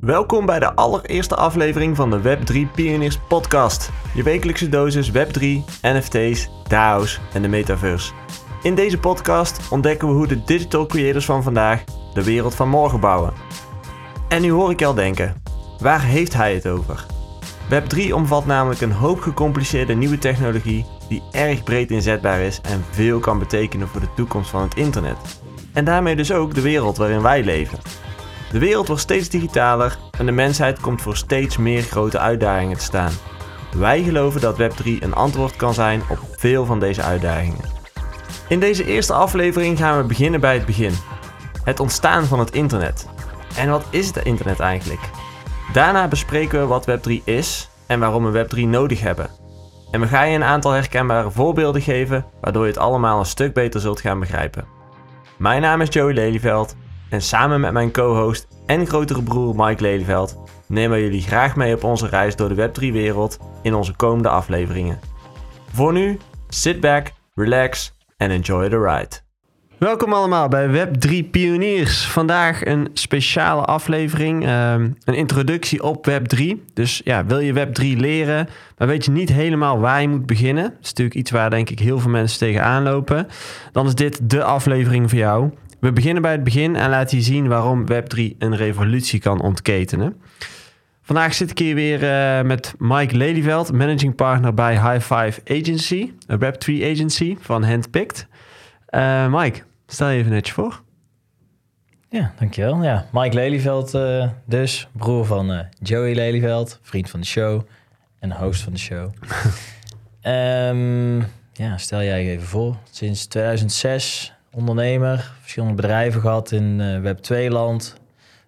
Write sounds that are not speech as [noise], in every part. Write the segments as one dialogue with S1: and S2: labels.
S1: Welkom bij de allereerste aflevering van de Web3 Pioniers podcast. Je wekelijkse dosis Web3, NFT's, DAO's en de metaverse. In deze podcast ontdekken we hoe de digital creators van vandaag de wereld van morgen bouwen. En nu hoor ik al denken, waar heeft hij het over? Web3 omvat namelijk een hoop gecompliceerde nieuwe technologie die erg breed inzetbaar is en veel kan betekenen voor de toekomst van het internet. En daarmee dus ook de wereld waarin wij leven. De wereld wordt steeds digitaler en de mensheid komt voor steeds meer grote uitdagingen te staan. Wij geloven dat Web3 een antwoord kan zijn op veel van deze uitdagingen. In deze eerste aflevering gaan we beginnen bij het begin. Het ontstaan van het internet. En wat is het internet eigenlijk? Daarna bespreken we wat Web3 is en waarom we Web3 nodig hebben. En we gaan je een aantal herkenbare voorbeelden geven, waardoor je het allemaal een stuk beter zult gaan begrijpen. Mijn naam is Joey Lelyveld en samen met mijn co-host en grotere broer Mike Lelyveld nemen we jullie graag mee op onze reis door de Web3-wereld in onze komende afleveringen. Voor nu, sit back, relax en enjoy the ride. Welkom allemaal bij Web3 Pioniers. Vandaag een speciale aflevering, ehm, een introductie op Web3. Dus ja, wil je Web3 leren, maar weet je niet helemaal waar je moet beginnen? Dat is natuurlijk iets waar denk ik heel veel mensen tegenaan lopen. Dan is dit de aflevering voor jou. We beginnen bij het begin en laten je zien waarom Web3 een revolutie kan ontketenen. Vandaag zit ik hier weer uh, met Mike Lelyveld, managing partner bij High Five Agency, een Web3 agency van Handpicked. Uh, Mike, stel je even netjes voor.
S2: Ja, dankjewel. Ja, Mike Lelyveld uh, dus, broer van Joey Lelyveld, vriend van de show en host van de show. um, [laughs] ja, stel jij even voor. Sinds 2006 ondernemer, verschillende bedrijven gehad in uh, Web2-land.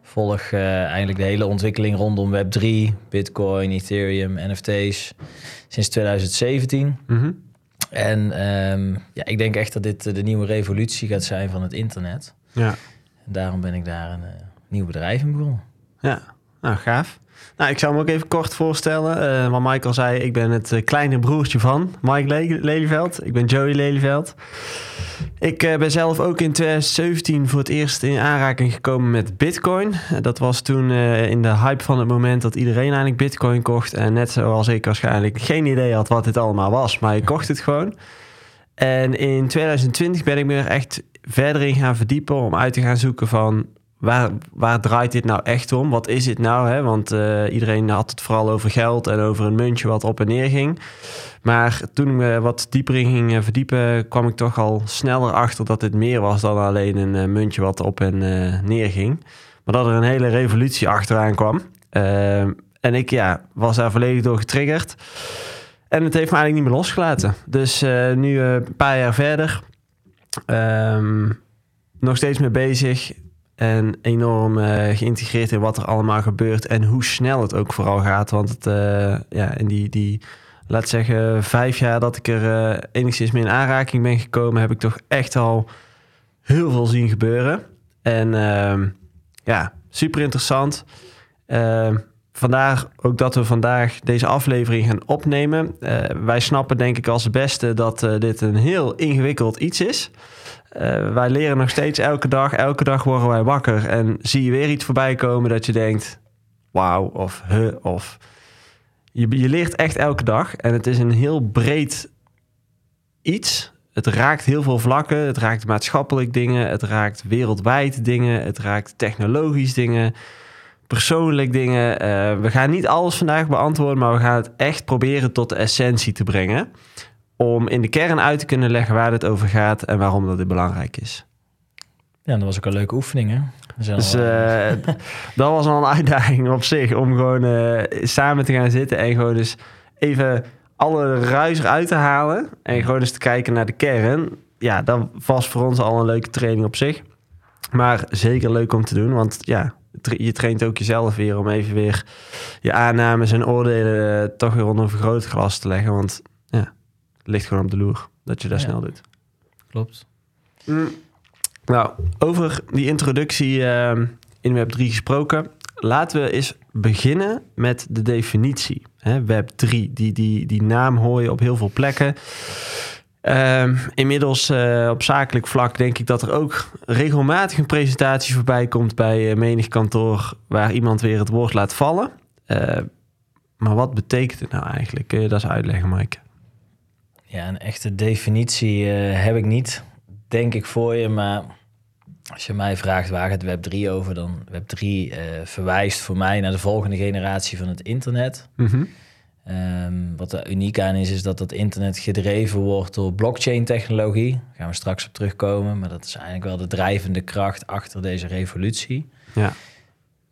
S2: Volg uh, eigenlijk de hele ontwikkeling rondom Web3, Bitcoin, Ethereum, NFT's sinds 2017. Mm -hmm. En um, ja, ik denk echt dat dit de nieuwe revolutie gaat zijn van het internet. Ja. En daarom ben ik daar een uh, nieuw bedrijf in begonnen.
S1: Ja, nou gaaf. Nou, ik zou me ook even kort voorstellen. Uh, wat Michael zei, ik ben het uh, kleine broertje van Mike Le. Ik ben Joey Lelyveld. Ik uh, ben zelf ook in 2017 voor het eerst in aanraking gekomen met Bitcoin. Dat was toen in de hype van het moment dat iedereen eigenlijk Bitcoin kocht. En net zoals ik waarschijnlijk geen idee had wat dit allemaal was, maar ik kocht het gewoon. En in 2020 ben ik me er echt verder in gaan verdiepen om uit te gaan zoeken van waar, waar draait dit nou echt om? Wat is dit nou? Hè? Want uh, iedereen had het vooral over geld en over een muntje wat op en neer ging. Maar toen ik wat dieper in ging eh, verdiepen, kwam ik toch al sneller achter dat dit meer was dan alleen een uh, muntje wat op en uh, neer ging. Maar dat er een hele revolutie achteraan kwam. en ik ja, was daar volledig door getriggerd. En het heeft me eigenlijk niet meer losgelaten. Dus nu een paar jaar verder, um, nog steeds mee bezig en enorm uh, geïntegreerd in wat er allemaal gebeurt en hoe snel het ook vooral gaat. Want het, uh, ja, in die, die, laat zeggen, vijf jaar dat ik er uh, enigszins mee in aanraking ben gekomen, heb ik toch echt al heel veel zien gebeuren. En ehm, ja, super interessant. Ehm, vandaar ook dat we vandaag deze aflevering gaan opnemen. wij snappen denk ik als beste dat dit een heel ingewikkeld iets is. Uh, wij leren nog steeds elke dag. Elke dag worden wij wakker. En zie je weer iets voorbij komen dat je denkt... Wauw, of he, of... Je, je leert echt elke dag. En het is een heel breed iets. Het raakt heel veel vlakken. Het raakt maatschappelijk dingen. Het raakt wereldwijd dingen. Het raakt technologisch dingen. Persoonlijk dingen. Uh, we gaan niet alles vandaag beantwoorden... maar we gaan het echt proberen tot de essentie te brengen om in de kern uit te kunnen leggen waar het over gaat en waarom dat belangrijk is.
S2: Ja, dat was ook een leuke oefening, hè?
S1: Dus uh, [laughs] dat was al een uitdaging op zich om gewoon uh, samen te gaan zitten en gewoon dus even alle ruis eruit te halen en gewoon eens te kijken naar de kern. Ja, dat was voor ons al een leuke training op zich. Maar zeker leuk om te doen, want ja, je traint ook jezelf weer om even weer je aannames en oordelen toch weer onder een vergrootglas te leggen. Want ligt gewoon op de loer dat je dat snel doet.
S2: Klopt.
S1: Mm. Nou, over die introductie uh, in Web3 gesproken. Laten we eens beginnen met de definitie. Hè, Web3, die, die, die naam hoor je op heel veel plekken. Ehm, inmiddels uh, op zakelijk vlak denk ik dat er ook regelmatig een presentatie voorbij komt bij uh, menig kantoor waar iemand weer het woord laat vallen. Uh, maar wat betekent het nou eigenlijk? Kun je dat eens uitleggen, Mike?
S2: Ja, een echte definitie heb ik niet, denk ik voor je. Maar als je mij vraagt waar gaat Web 3 over, dan Web 3 verwijst voor mij naar de volgende generatie van het internet.
S1: Mm
S2: Um, wat er uniek aan is, is dat het internet gedreven wordt door blockchain-technologie. Daar gaan we straks op terugkomen, maar dat is eigenlijk wel de drijvende kracht achter deze revolutie.
S1: Ja.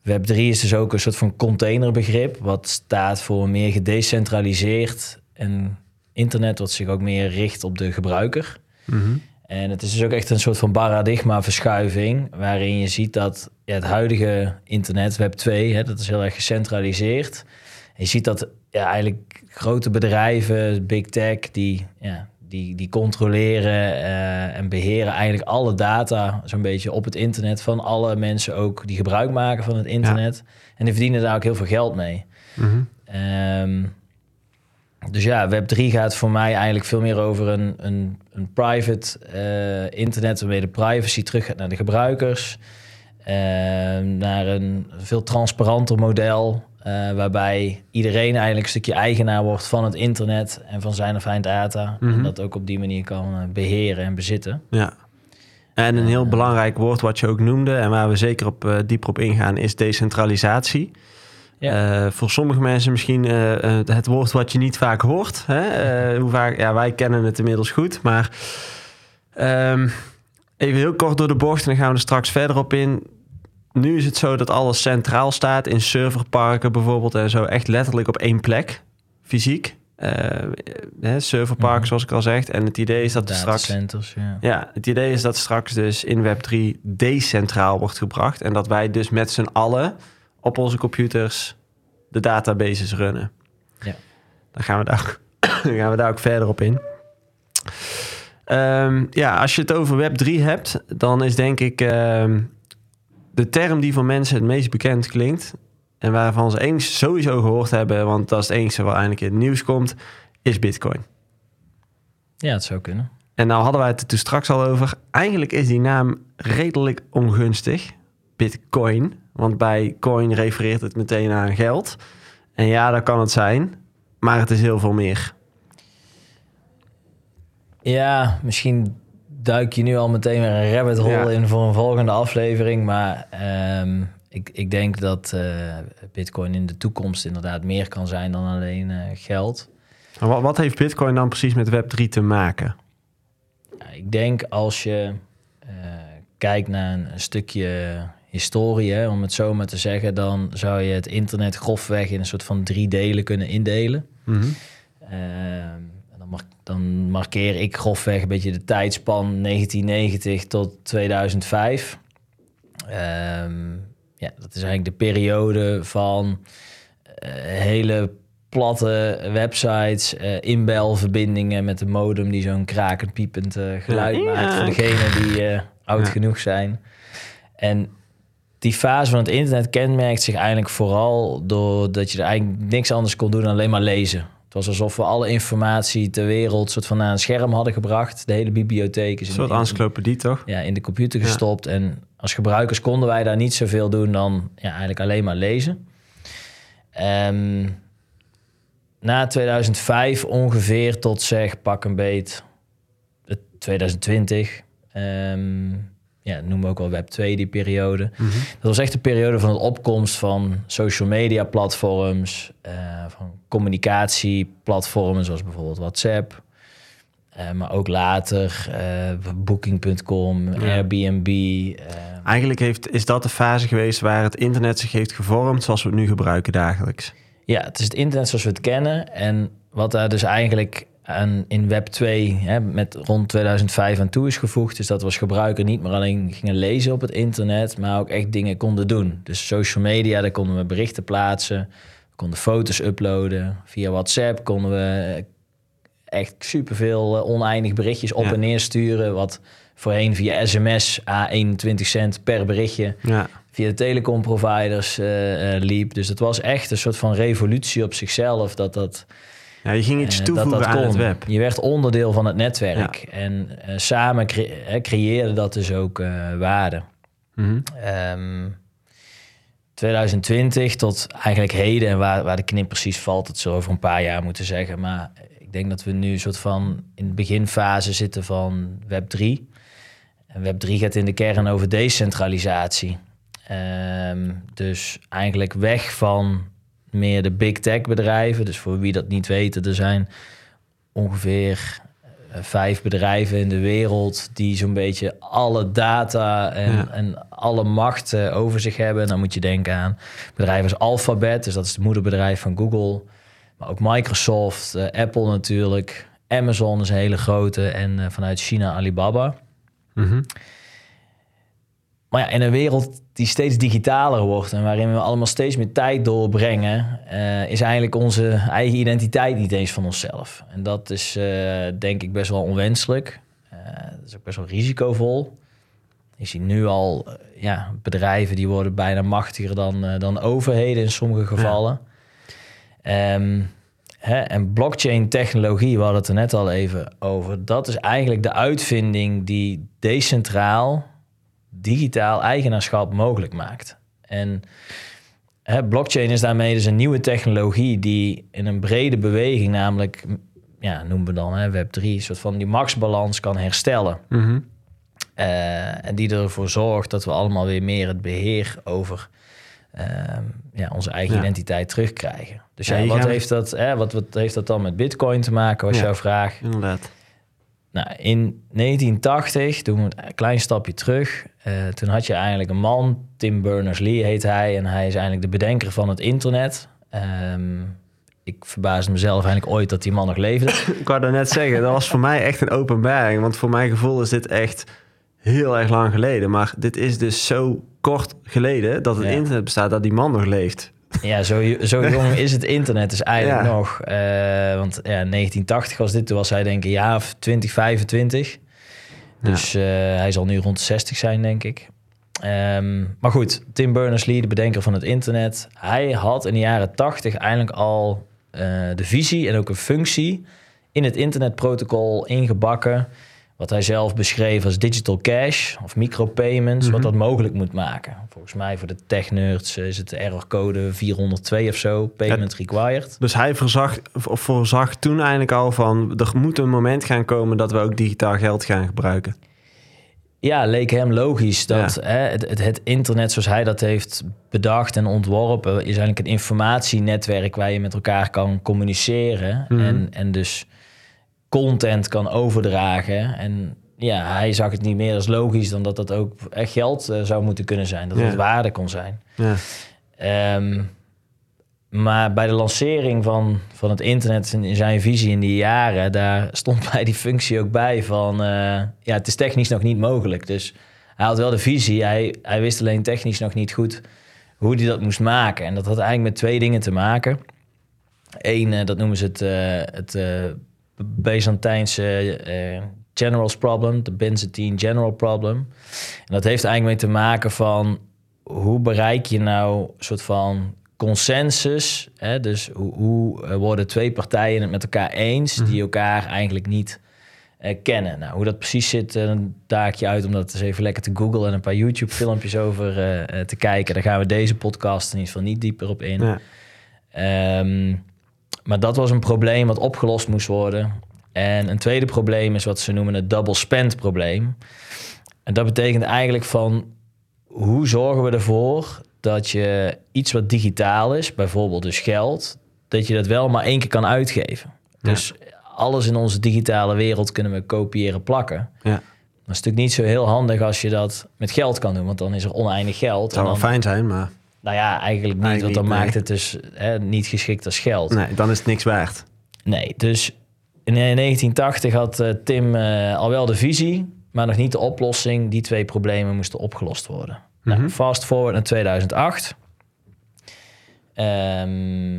S2: Web 3 is dus ook een soort van containerbegrip, wat staat voor een meer gedecentraliseerd en internet wat zich ook meer richt op de gebruiker.
S1: Mm
S2: En het is dus ook echt een soort van paradigmaverschuiving, waarin je ziet dat ja, het huidige internet, Web 2, hè, dat is heel erg gecentraliseerd. je ziet dat ja, eigenlijk grote bedrijven, big tech, die, ja, die, die controleren uh, en beheren eigenlijk alle data zo'n beetje op het internet van alle mensen ook die gebruik maken van het internet. En die verdienen daar ook heel veel geld mee.
S1: Mm
S2: -hmm. Dus ja, Web3 gaat voor mij eigenlijk veel meer over een, een, een private uh, internet waarmee de privacy terug gaat naar de gebruikers. Uh, naar een veel transparanter model. Uh, waarbij iedereen eigenlijk een stukje eigenaar wordt van het internet en van zijn of zijn data. En
S1: Mhm.
S2: dat ook op die manier kan uh, beheren en bezitten.
S1: Ja. En een heel belangrijk woord wat je ook noemde en waar we zeker op dieper op ingaan is decentralisatie.
S2: Ja.
S1: Uh, voor sommige mensen misschien uh, uh, het woord wat je niet vaak hoort. Hè? hoe vaak, ja, wij kennen het inmiddels goed, maar um, even heel kort door de bocht en dan gaan we er straks verder op in nu is het zo dat alles centraal staat in serverparken bijvoorbeeld en zo echt letterlijk op één plek, fysiek. Hè, serverparken, mm-hmm. zoals ik al zeg. En het idee is dat er straks.
S2: Ja.
S1: ja, het idee is dat straks dus in Web3 decentraal wordt gebracht. En dat wij dus met z'n allen op onze computers de databases runnen.
S2: Ja.
S1: Dan gaan we daar, ook, [coughs] dan gaan we daar ook verder op in. Um, ja, als je het over Web3 hebt, dan is denk ik. Um, de term die voor mensen het meest bekend klinkt... en waarvan ze eens sowieso gehoord hebben... want dat is het enige wat eindelijk in het nieuws komt... is bitcoin.
S2: Ja, het zou kunnen.
S1: En nou hadden wij het er toen straks al over. Eigenlijk is die naam redelijk ongunstig. Bitcoin. Want bij coin refereert het meteen aan geld. En ja, dat kan het zijn. Maar het is heel veel meer.
S2: Ja, misschien duik je nu al meteen weer een rabbit hole
S1: Ja.
S2: in voor een volgende aflevering. Maar ehm, ik, ik denk dat eh, Bitcoin in de toekomst inderdaad meer kan zijn dan alleen eh, geld.
S1: Wat, wat heeft bitcoin dan precies met Web3 te maken?
S2: Ja, ik denk als je eh, kijkt naar een, een stukje historie, hè, om het zo maar te zeggen, dan zou je het internet grofweg in een soort van drie delen kunnen indelen.
S1: Mhm.
S2: Ehm, dan, mar- dan markeer ik grofweg een beetje de tijdspan 1990 tot 2005. Ehm, ja, dat is eigenlijk de periode van eh, hele platte websites, eh, inbelverbindingen met de modem die zo'n krakend piepend eh, geluid
S1: Ja.
S2: maakt voor degenen die eh, oud
S1: Ja.
S2: genoeg zijn. En die fase van het internet kenmerkt zich eigenlijk vooral doordat je er eigenlijk niks anders kon doen dan alleen maar lezen. Het was alsof we alle informatie ter wereld soort van naar een scherm hadden gebracht. De hele bibliotheek is
S1: Een
S2: in,
S1: soort encyclopedie, toch?
S2: ja, in de computer
S1: Ja.
S2: gestopt. En als gebruikers konden wij daar niet zoveel doen dan ja, eigenlijk alleen maar lezen. Ehm, na 2005 ongeveer tot zeg pak een beet het 2020. ehm, ja, noemen we ook wel Web 2 die periode.
S1: Mhm.
S2: Dat was echt de periode van de opkomst van social media platforms, eh, van communicatieplatformen zoals bijvoorbeeld WhatsApp. Eh, maar ook later eh, Booking.com,
S1: Ja.
S2: Airbnb.
S1: Eigenlijk heeft, is dat de fase geweest waar het internet zich heeft gevormd zoals we het nu gebruiken dagelijks.
S2: ja, het is het internet zoals we het kennen. En wat daar dus eigenlijk aan, in Web 2 hè, met rond 2005 aan toe is gevoegd, is dat we als gebruiker niet meer alleen gingen lezen op het internet, maar ook echt dingen konden doen. Dus social media, daar konden we berichten plaatsen, we konden foto's uploaden. Via WhatsApp konden we echt superveel eh, oneindig berichtjes op
S1: Ja.
S2: en neer sturen, wat voorheen via sms A21 cent per berichtje
S1: Ja,
S2: via de telecomproviders eh, eh, liep. Dus het was echt een soort van revolutie op zichzelf. Dat dat
S1: Ja, je ging iets
S2: Eh,
S1: toevoegen aan het web.
S2: Je werd onderdeel van het netwerk. En eh, samen cre- creëerde dat dus ook eh, waarde.
S1: Mhm.
S2: Ehm, 2020 tot eigenlijk heden, en waar, waar de knip precies valt, dat zullen we over een paar jaar moeten zeggen. Maar ik denk dat we nu een soort van in de beginfase zitten van Web 3. En Web 3 gaat in de kern over decentralisatie. Ehm, dus eigenlijk weg van meer de big tech bedrijven. Dus voor wie dat niet weet, er zijn ongeveer eh, vijf bedrijven in de wereld die zo'n beetje alle data en,
S1: Ja.
S2: en alle macht over zich hebben. Dan moet je denken aan bedrijven als Alphabet, dus dat is het moederbedrijf van Google. Maar ook Microsoft, eh, Apple natuurlijk. Amazon is een hele grote en eh, vanuit China Alibaba.
S1: Mhm.
S2: Maar ja, in een wereld die steeds digitaler wordt en waarin we allemaal steeds meer tijd doorbrengen, eh, is eigenlijk onze eigen identiteit niet eens van onszelf. En dat is eh, denk ik best wel onwenselijk. Eh, dat is ook best wel risicovol. Je ziet nu al ja, bedrijven die worden bijna machtiger dan, dan overheden in sommige gevallen. Ehm, hè, en blockchain technologie, we hadden het er net al even over. Dat is eigenlijk de uitvinding die decentraal digitaal eigenaarschap mogelijk maakt. En hè, blockchain is daarmee dus een nieuwe technologie die in een brede beweging, namelijk, ja, noemen we dan hè, Web3, een soort van die maxbalans kan herstellen.
S1: Mhm.
S2: Eh, en die ervoor zorgt dat we allemaal weer meer het beheer over ehm, ja, onze eigen
S1: Ja.
S2: identiteit terugkrijgen. Dus
S1: Ja,
S2: wat, heeft dat, hè, wat, wat heeft dat dan met Bitcoin te maken, was
S1: Ja.
S2: jouw vraag?
S1: Inderdaad.
S2: Nou, in 1980, doen we een klein stapje terug. eh, toen had je eigenlijk een man, Tim Berners-Lee heet hij, en hij is eigenlijk de bedenker van het internet. Ehm, ik verbaasde mezelf eigenlijk ooit dat die man nog leefde. [laughs]
S1: Ik wou net zeggen, dat was voor mij echt een openbaring. Want voor mijn gevoel is dit echt heel erg lang geleden. Maar dit is dus zo kort geleden dat het
S2: Ja.
S1: internet bestaat, dat die man nog leeft.
S2: Ja, zo, zo [laughs] jong is het internet dus eigenlijk
S1: Ja.
S2: nog. Eh, want ja, 1980 was dit, toen was hij denk ik jaar of 20, 25. Dus eh, hij zal nu rond de 60 zijn, denk ik. Ehm, maar goed, Tim Berners-Lee, de bedenker van het internet, hij had in de jaren 80 eigenlijk al eh, de visie en ook een functie in het internetprotocol ingebakken. Wat hij zelf beschreef als digital cash of micropayments,
S1: Mhm.
S2: wat dat mogelijk moet maken. Volgens mij voor de tech-nerds is het de errorcode 402 of zo, payment required.
S1: Dus hij voorzag, voorzag toen eigenlijk al van... er moet een moment gaan komen dat we ook digitaal geld gaan gebruiken.
S2: Ja, leek hem logisch dat hè, het, het, het internet zoals hij dat heeft bedacht en ontworpen... is eigenlijk een informatienetwerk waar je met elkaar kan communiceren...
S1: Mhm.
S2: en, en dus content kan overdragen. En ja, hij zag het niet meer als logisch dan dat dat ook echt geld eh, zou moeten kunnen zijn. Dat
S1: Ja.
S2: het waarde kon zijn.
S1: Ja.
S2: Ehm, maar bij de lancering van, van het internet in zijn visie in die jaren, daar stond bij die functie ook bij van, eh, ja, het is technisch nog niet mogelijk. Dus hij had wel de visie, hij, hij wist alleen technisch nog niet goed hoe hij dat moest maken. En dat had eigenlijk met twee dingen te maken. Eén, eh, dat noemen ze het, het Byzantijnse eh, General's Problem, de Byzantine General Problem. En dat heeft eigenlijk mee te maken van hoe bereik je nou een soort van consensus? Hè? Dus hoe, hoe eh, worden twee partijen het met elkaar eens die elkaar eigenlijk niet eh, kennen? Nou, hoe dat precies zit, dan daag ik je uit om dat eens even lekker te googlen en een paar YouTube-filmpjes over eh, eh, te kijken. Daar gaan we deze podcast in ieder geval niet dieper op in.
S1: Ja.
S2: Ehm, maar dat was een probleem wat opgelost moest worden. En een tweede probleem is wat ze noemen het double spend probleem. En dat betekent eigenlijk van hoe zorgen we ervoor dat je iets wat digitaal is, bijvoorbeeld dus geld, dat je dat wel maar één keer kan uitgeven.
S1: Ja.
S2: Dus alles in onze digitale wereld kunnen we kopiëren, plakken.
S1: Ja.
S2: Dat is natuurlijk niet zo heel handig als je dat met geld kan doen, want dan is er oneindig geld.
S1: Het zou wel fijn zijn, maar
S2: nou ja, eigenlijk niet,
S1: Eigenlijk
S2: want dan
S1: niet, nee.
S2: maakt het dus hè, niet geschikt als geld.
S1: nee, dan is het niks waard.
S2: Nee, dus in 1980 had eh, Tim eh, al wel de visie, maar nog niet de oplossing. Die twee problemen moesten opgelost worden.
S1: Mhm.
S2: Nou, fast forward naar 2008. Ehm,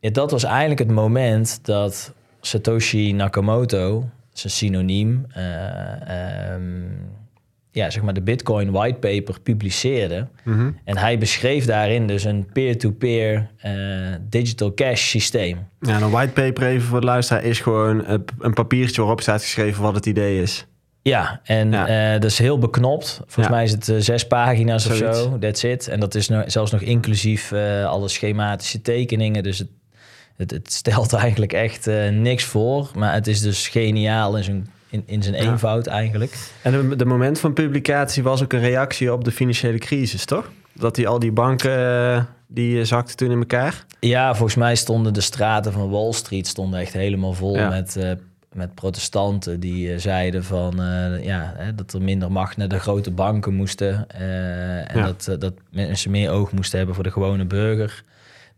S2: ja, dat was eigenlijk het moment dat Satoshi Nakamoto, een synoniem, eh, ehm, ja, zeg maar de Bitcoin whitepaper publiceerde.
S1: Mhm.
S2: En hij beschreef daarin dus een peer-to-peer eh, digital cash systeem.
S1: Ja, een whitepaper even voor de luisteraar is gewoon een, papiertje waarop staat geschreven wat het idee is.
S2: Ja, en
S1: Ja.
S2: eh, dat is heel beknopt. Volgens
S1: Ja.
S2: mij is het eh, zes pagina's of zo. That's it. En dat is zelfs nog inclusief alle schematische tekeningen. Dus het, het, het stelt [laughs] eigenlijk echt niks voor. Maar het is dus geniaal in zijn, in, in zijn eenvoud eigenlijk.
S1: En de, de moment van publicatie was ook een reactie op de financiële crisis, toch? Dat die al die banken, eh, die eh, zakten toen in elkaar.
S2: Ja, volgens mij stonden de straten van Wall Street stonden echt helemaal vol met, eh, met protestanten die zeiden van ja, hè, dat er minder macht naar de grote banken moesten. en
S1: Ja.
S2: dat, dat mensen meer oog moesten hebben voor de gewone burger.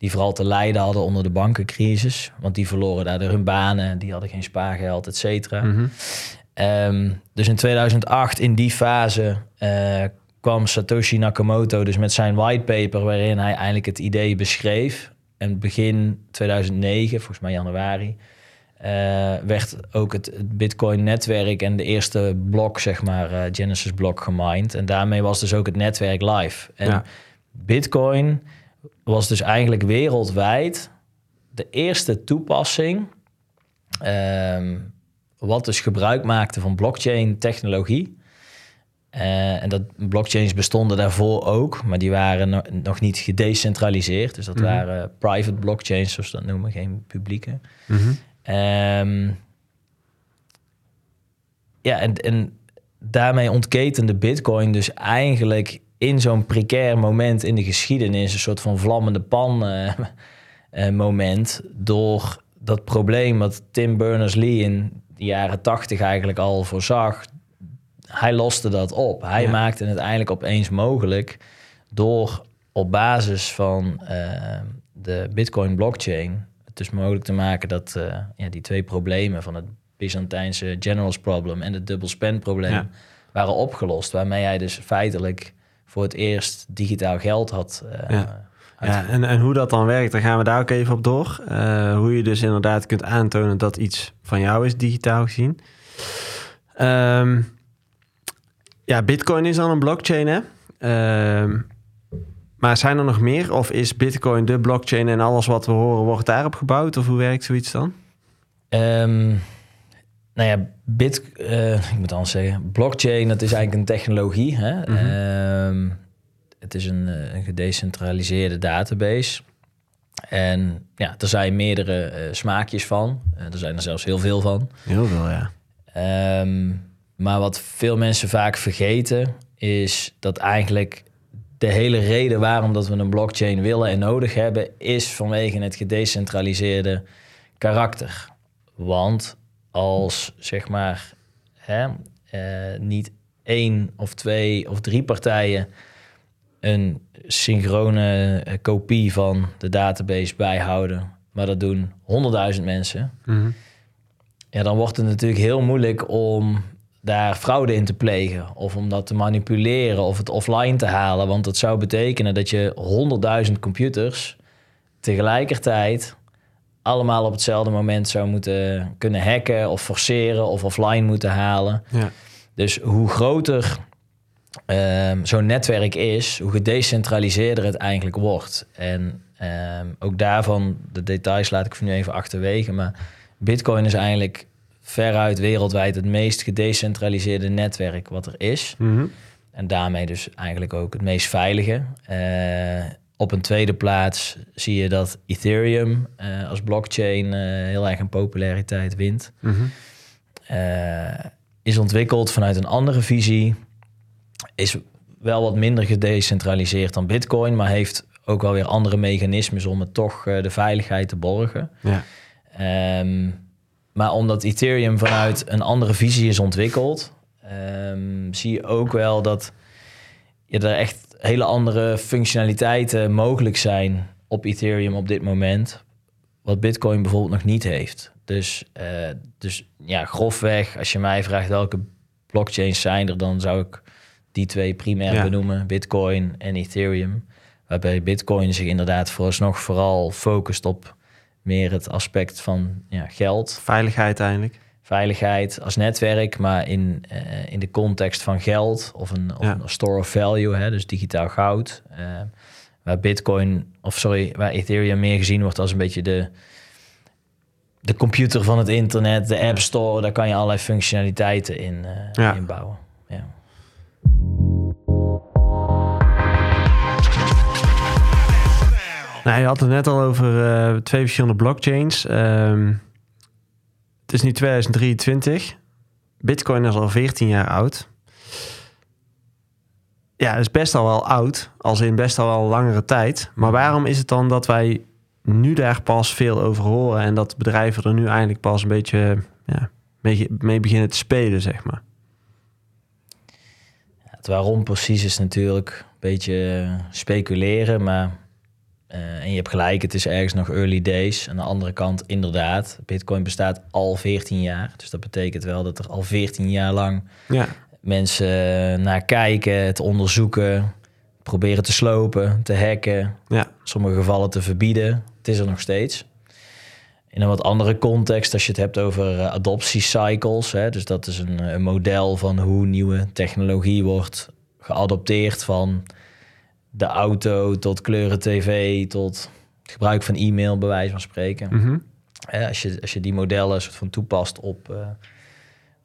S2: Die vooral te lijden hadden onder de bankencrisis. Want die verloren daardoor hun banen, die hadden geen spaargeld, et cetera.
S1: Mhm.
S2: Ehm, dus in 2008, in die fase, eh, kwam Satoshi Nakamoto dus met zijn whitepaper... waarin hij eigenlijk het idee beschreef. En begin 2009, volgens mij januari... eh, werd ook het, het Bitcoin-netwerk en de eerste blok, zeg maar, eh, Genesis-blok gemined. En daarmee was dus ook het netwerk live. En
S1: Ja.
S2: Bitcoin was dus eigenlijk wereldwijd de eerste toepassing... ehm, wat dus gebruik maakte van blockchain-technologie. Eh, en dat blockchains bestonden daarvoor ook, maar die waren no- nog niet gedecentraliseerd. Dus dat
S1: Mhm.
S2: waren private blockchains, zoals we dat noemen, geen publieke.
S1: Mhm.
S2: Ehm, ja, en, en daarmee ontketende Bitcoin dus eigenlijk in zo'n precair moment in de geschiedenis, een soort van vlammende pan eh, [laughs] eh, moment, door dat probleem wat Tim Berners-Lee in de jaren tachtig eigenlijk al voorzag, hij loste dat op. Hij
S1: Ja.
S2: maakte het eigenlijk opeens mogelijk door op basis van eh, de Bitcoin blockchain het dus mogelijk te maken dat ja, die twee problemen van het Byzantijnse generals problem en het double spend probleem
S1: Ja.
S2: waren opgelost. Waarmee hij dus feitelijk voor het eerst digitaal geld had. eh,
S1: Ja. Ja, en, en hoe dat dan werkt, daar gaan we daar ook even op door. Eh, hoe je dus inderdaad kunt aantonen dat iets van jou is, digitaal gezien. Ehm, ja, Bitcoin is dan een blockchain, hè? Ehm, maar zijn er nog meer? Of is Bitcoin de blockchain en alles wat we horen wordt daarop gebouwd? Of hoe werkt zoiets dan?
S2: Ehm, nou ja, bit, eh, ik moet anders zeggen, blockchain, dat is eigenlijk een technologie. Hè?
S1: Mhm.
S2: Ehm, het is een, eh, een gedecentraliseerde database. En ja, er zijn meerdere eh, smaakjes van. Er zijn er zelfs heel veel van.
S1: Heel veel, ja.
S2: Ehm, maar wat veel mensen vaak vergeten, is dat eigenlijk de hele reden waarom dat we een blockchain willen en nodig hebben, is vanwege het gedecentraliseerde karakter. Want als zeg maar hè, eh, niet één of twee of drie partijen een synchrone eh, kopie van de database bijhouden, maar dat doen honderdduizend mensen,
S1: Mhm.
S2: ja, dan wordt het natuurlijk heel moeilijk om daar fraude in te plegen. Of om dat te manipuleren of het offline te halen. Want dat zou betekenen dat je honderdduizend computers tegelijkertijd allemaal op hetzelfde moment zou moeten kunnen hacken of forceren of offline moeten halen.
S1: Ja.
S2: Dus hoe groter ehm, zo'n netwerk is, hoe gedecentraliseerder het eigenlijk wordt. En ehm, ook daarvan, de details laat ik voor nu even achterwege. Maar Bitcoin is eigenlijk veruit wereldwijd het meest gedecentraliseerde netwerk wat er is.
S1: Mhm.
S2: En daarmee dus eigenlijk ook het meest veilige. Eh, op een tweede plaats zie je dat Ethereum eh, als blockchain eh, heel erg een populariteit wint.
S1: Mhm.
S2: Eh, is ontwikkeld vanuit een andere visie. Is wel wat minder gedecentraliseerd dan Bitcoin, maar heeft ook wel weer andere mechanismes om het toch de veiligheid te borgen.
S1: Ja.
S2: Ehm, maar omdat Ethereum vanuit een andere visie is ontwikkeld, ehm, zie je ook wel dat ja, er echt hele andere functionaliteiten mogelijk zijn op Ethereum op dit moment, wat Bitcoin bijvoorbeeld nog niet heeft. Dus, eh, dus ja, grofweg, als je mij vraagt welke blockchains zijn er, dan zou ik die twee primair
S1: Ja.
S2: benoemen, Bitcoin en Ethereum. Waarbij Bitcoin zich inderdaad vooralsnog vooral focust op meer het aspect van ja, geld,
S1: Veiligheid eigenlijk.
S2: Veiligheid als netwerk, maar in, eh, in de context van geld of een, of
S1: Ja.
S2: een store of value, hè, dus digitaal goud. eh, waar Bitcoin, of sorry, waar Ethereum meer gezien wordt als een beetje de, de computer van het internet, de App Store. Daar kan je allerlei functionaliteiten in, eh
S1: Ja.
S2: in bouwen. Ja.
S1: Nou, je had het net al over twee verschillende blockchains. Ehm, het is nu 2023. Bitcoin is al 14 jaar oud. Ja, is best al wel oud. Als in best al wel langere tijd. Maar waarom is het dan dat wij nu daar pas veel over horen... en dat bedrijven er nu eindelijk pas een beetje ja, mee, mee beginnen te spelen, zeg maar?
S2: Het waarom precies is natuurlijk een beetje eh, speculeren, maar eh, en je hebt gelijk, het is ergens nog early days. Aan de andere kant, inderdaad, Bitcoin bestaat al 14 jaar. Dus dat betekent wel dat er al 14 jaar lang
S1: Ja,
S2: mensen eh, naar kijken, het onderzoeken, proberen te slopen, te hacken,
S1: ja,
S2: sommige gevallen te verbieden. Het is er nog steeds. In een wat andere context, als je het hebt over eh, adoptiecycles, hè, dus dat is een, een model van hoe nieuwe technologie wordt geadopteerd van de auto tot kleuren tv tot gebruik van e-mail, bij wijze van spreken.
S1: mhm,
S2: Hè, als, je, als je die modellen soort van toepast op, eh,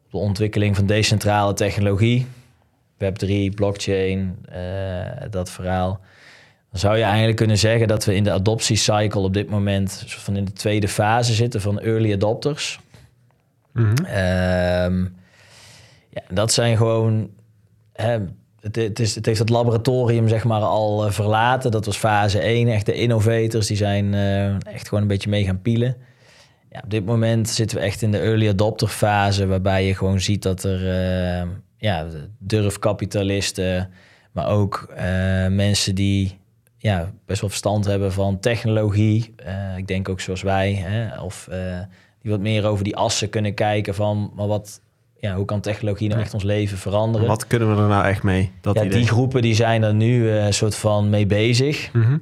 S2: op de ontwikkeling van decentrale technologie, Web3, blockchain, eh, dat verhaal, dan zou je eigenlijk kunnen zeggen dat we in de adoptiecycle op dit moment soort van in de tweede fase zitten van early adopters.
S1: mhm.
S2: Ehm, ja, dat zijn gewoon. Hè, het, is, het heeft het laboratorium zeg maar al eh, verlaten. Dat was fase 1. Echt de innovators die zijn eh, echt gewoon een beetje mee gaan pielen. Ja, op dit moment zitten we echt in de early adopter fase, waarbij je gewoon ziet dat er eh, ja, durfkapitalisten, maar ook mensen die ja, best wel verstand hebben van technologie. ik denk ook zoals wij, hè, of die wat meer over die assen kunnen kijken van, maar wat, ja, hoe kan technologie nou echt ons leven veranderen?
S1: Wat kunnen we er nou echt mee? Dat
S2: ja,
S1: idee.
S2: die groepen die zijn er nu eh, een soort van mee bezig.
S1: Mhm.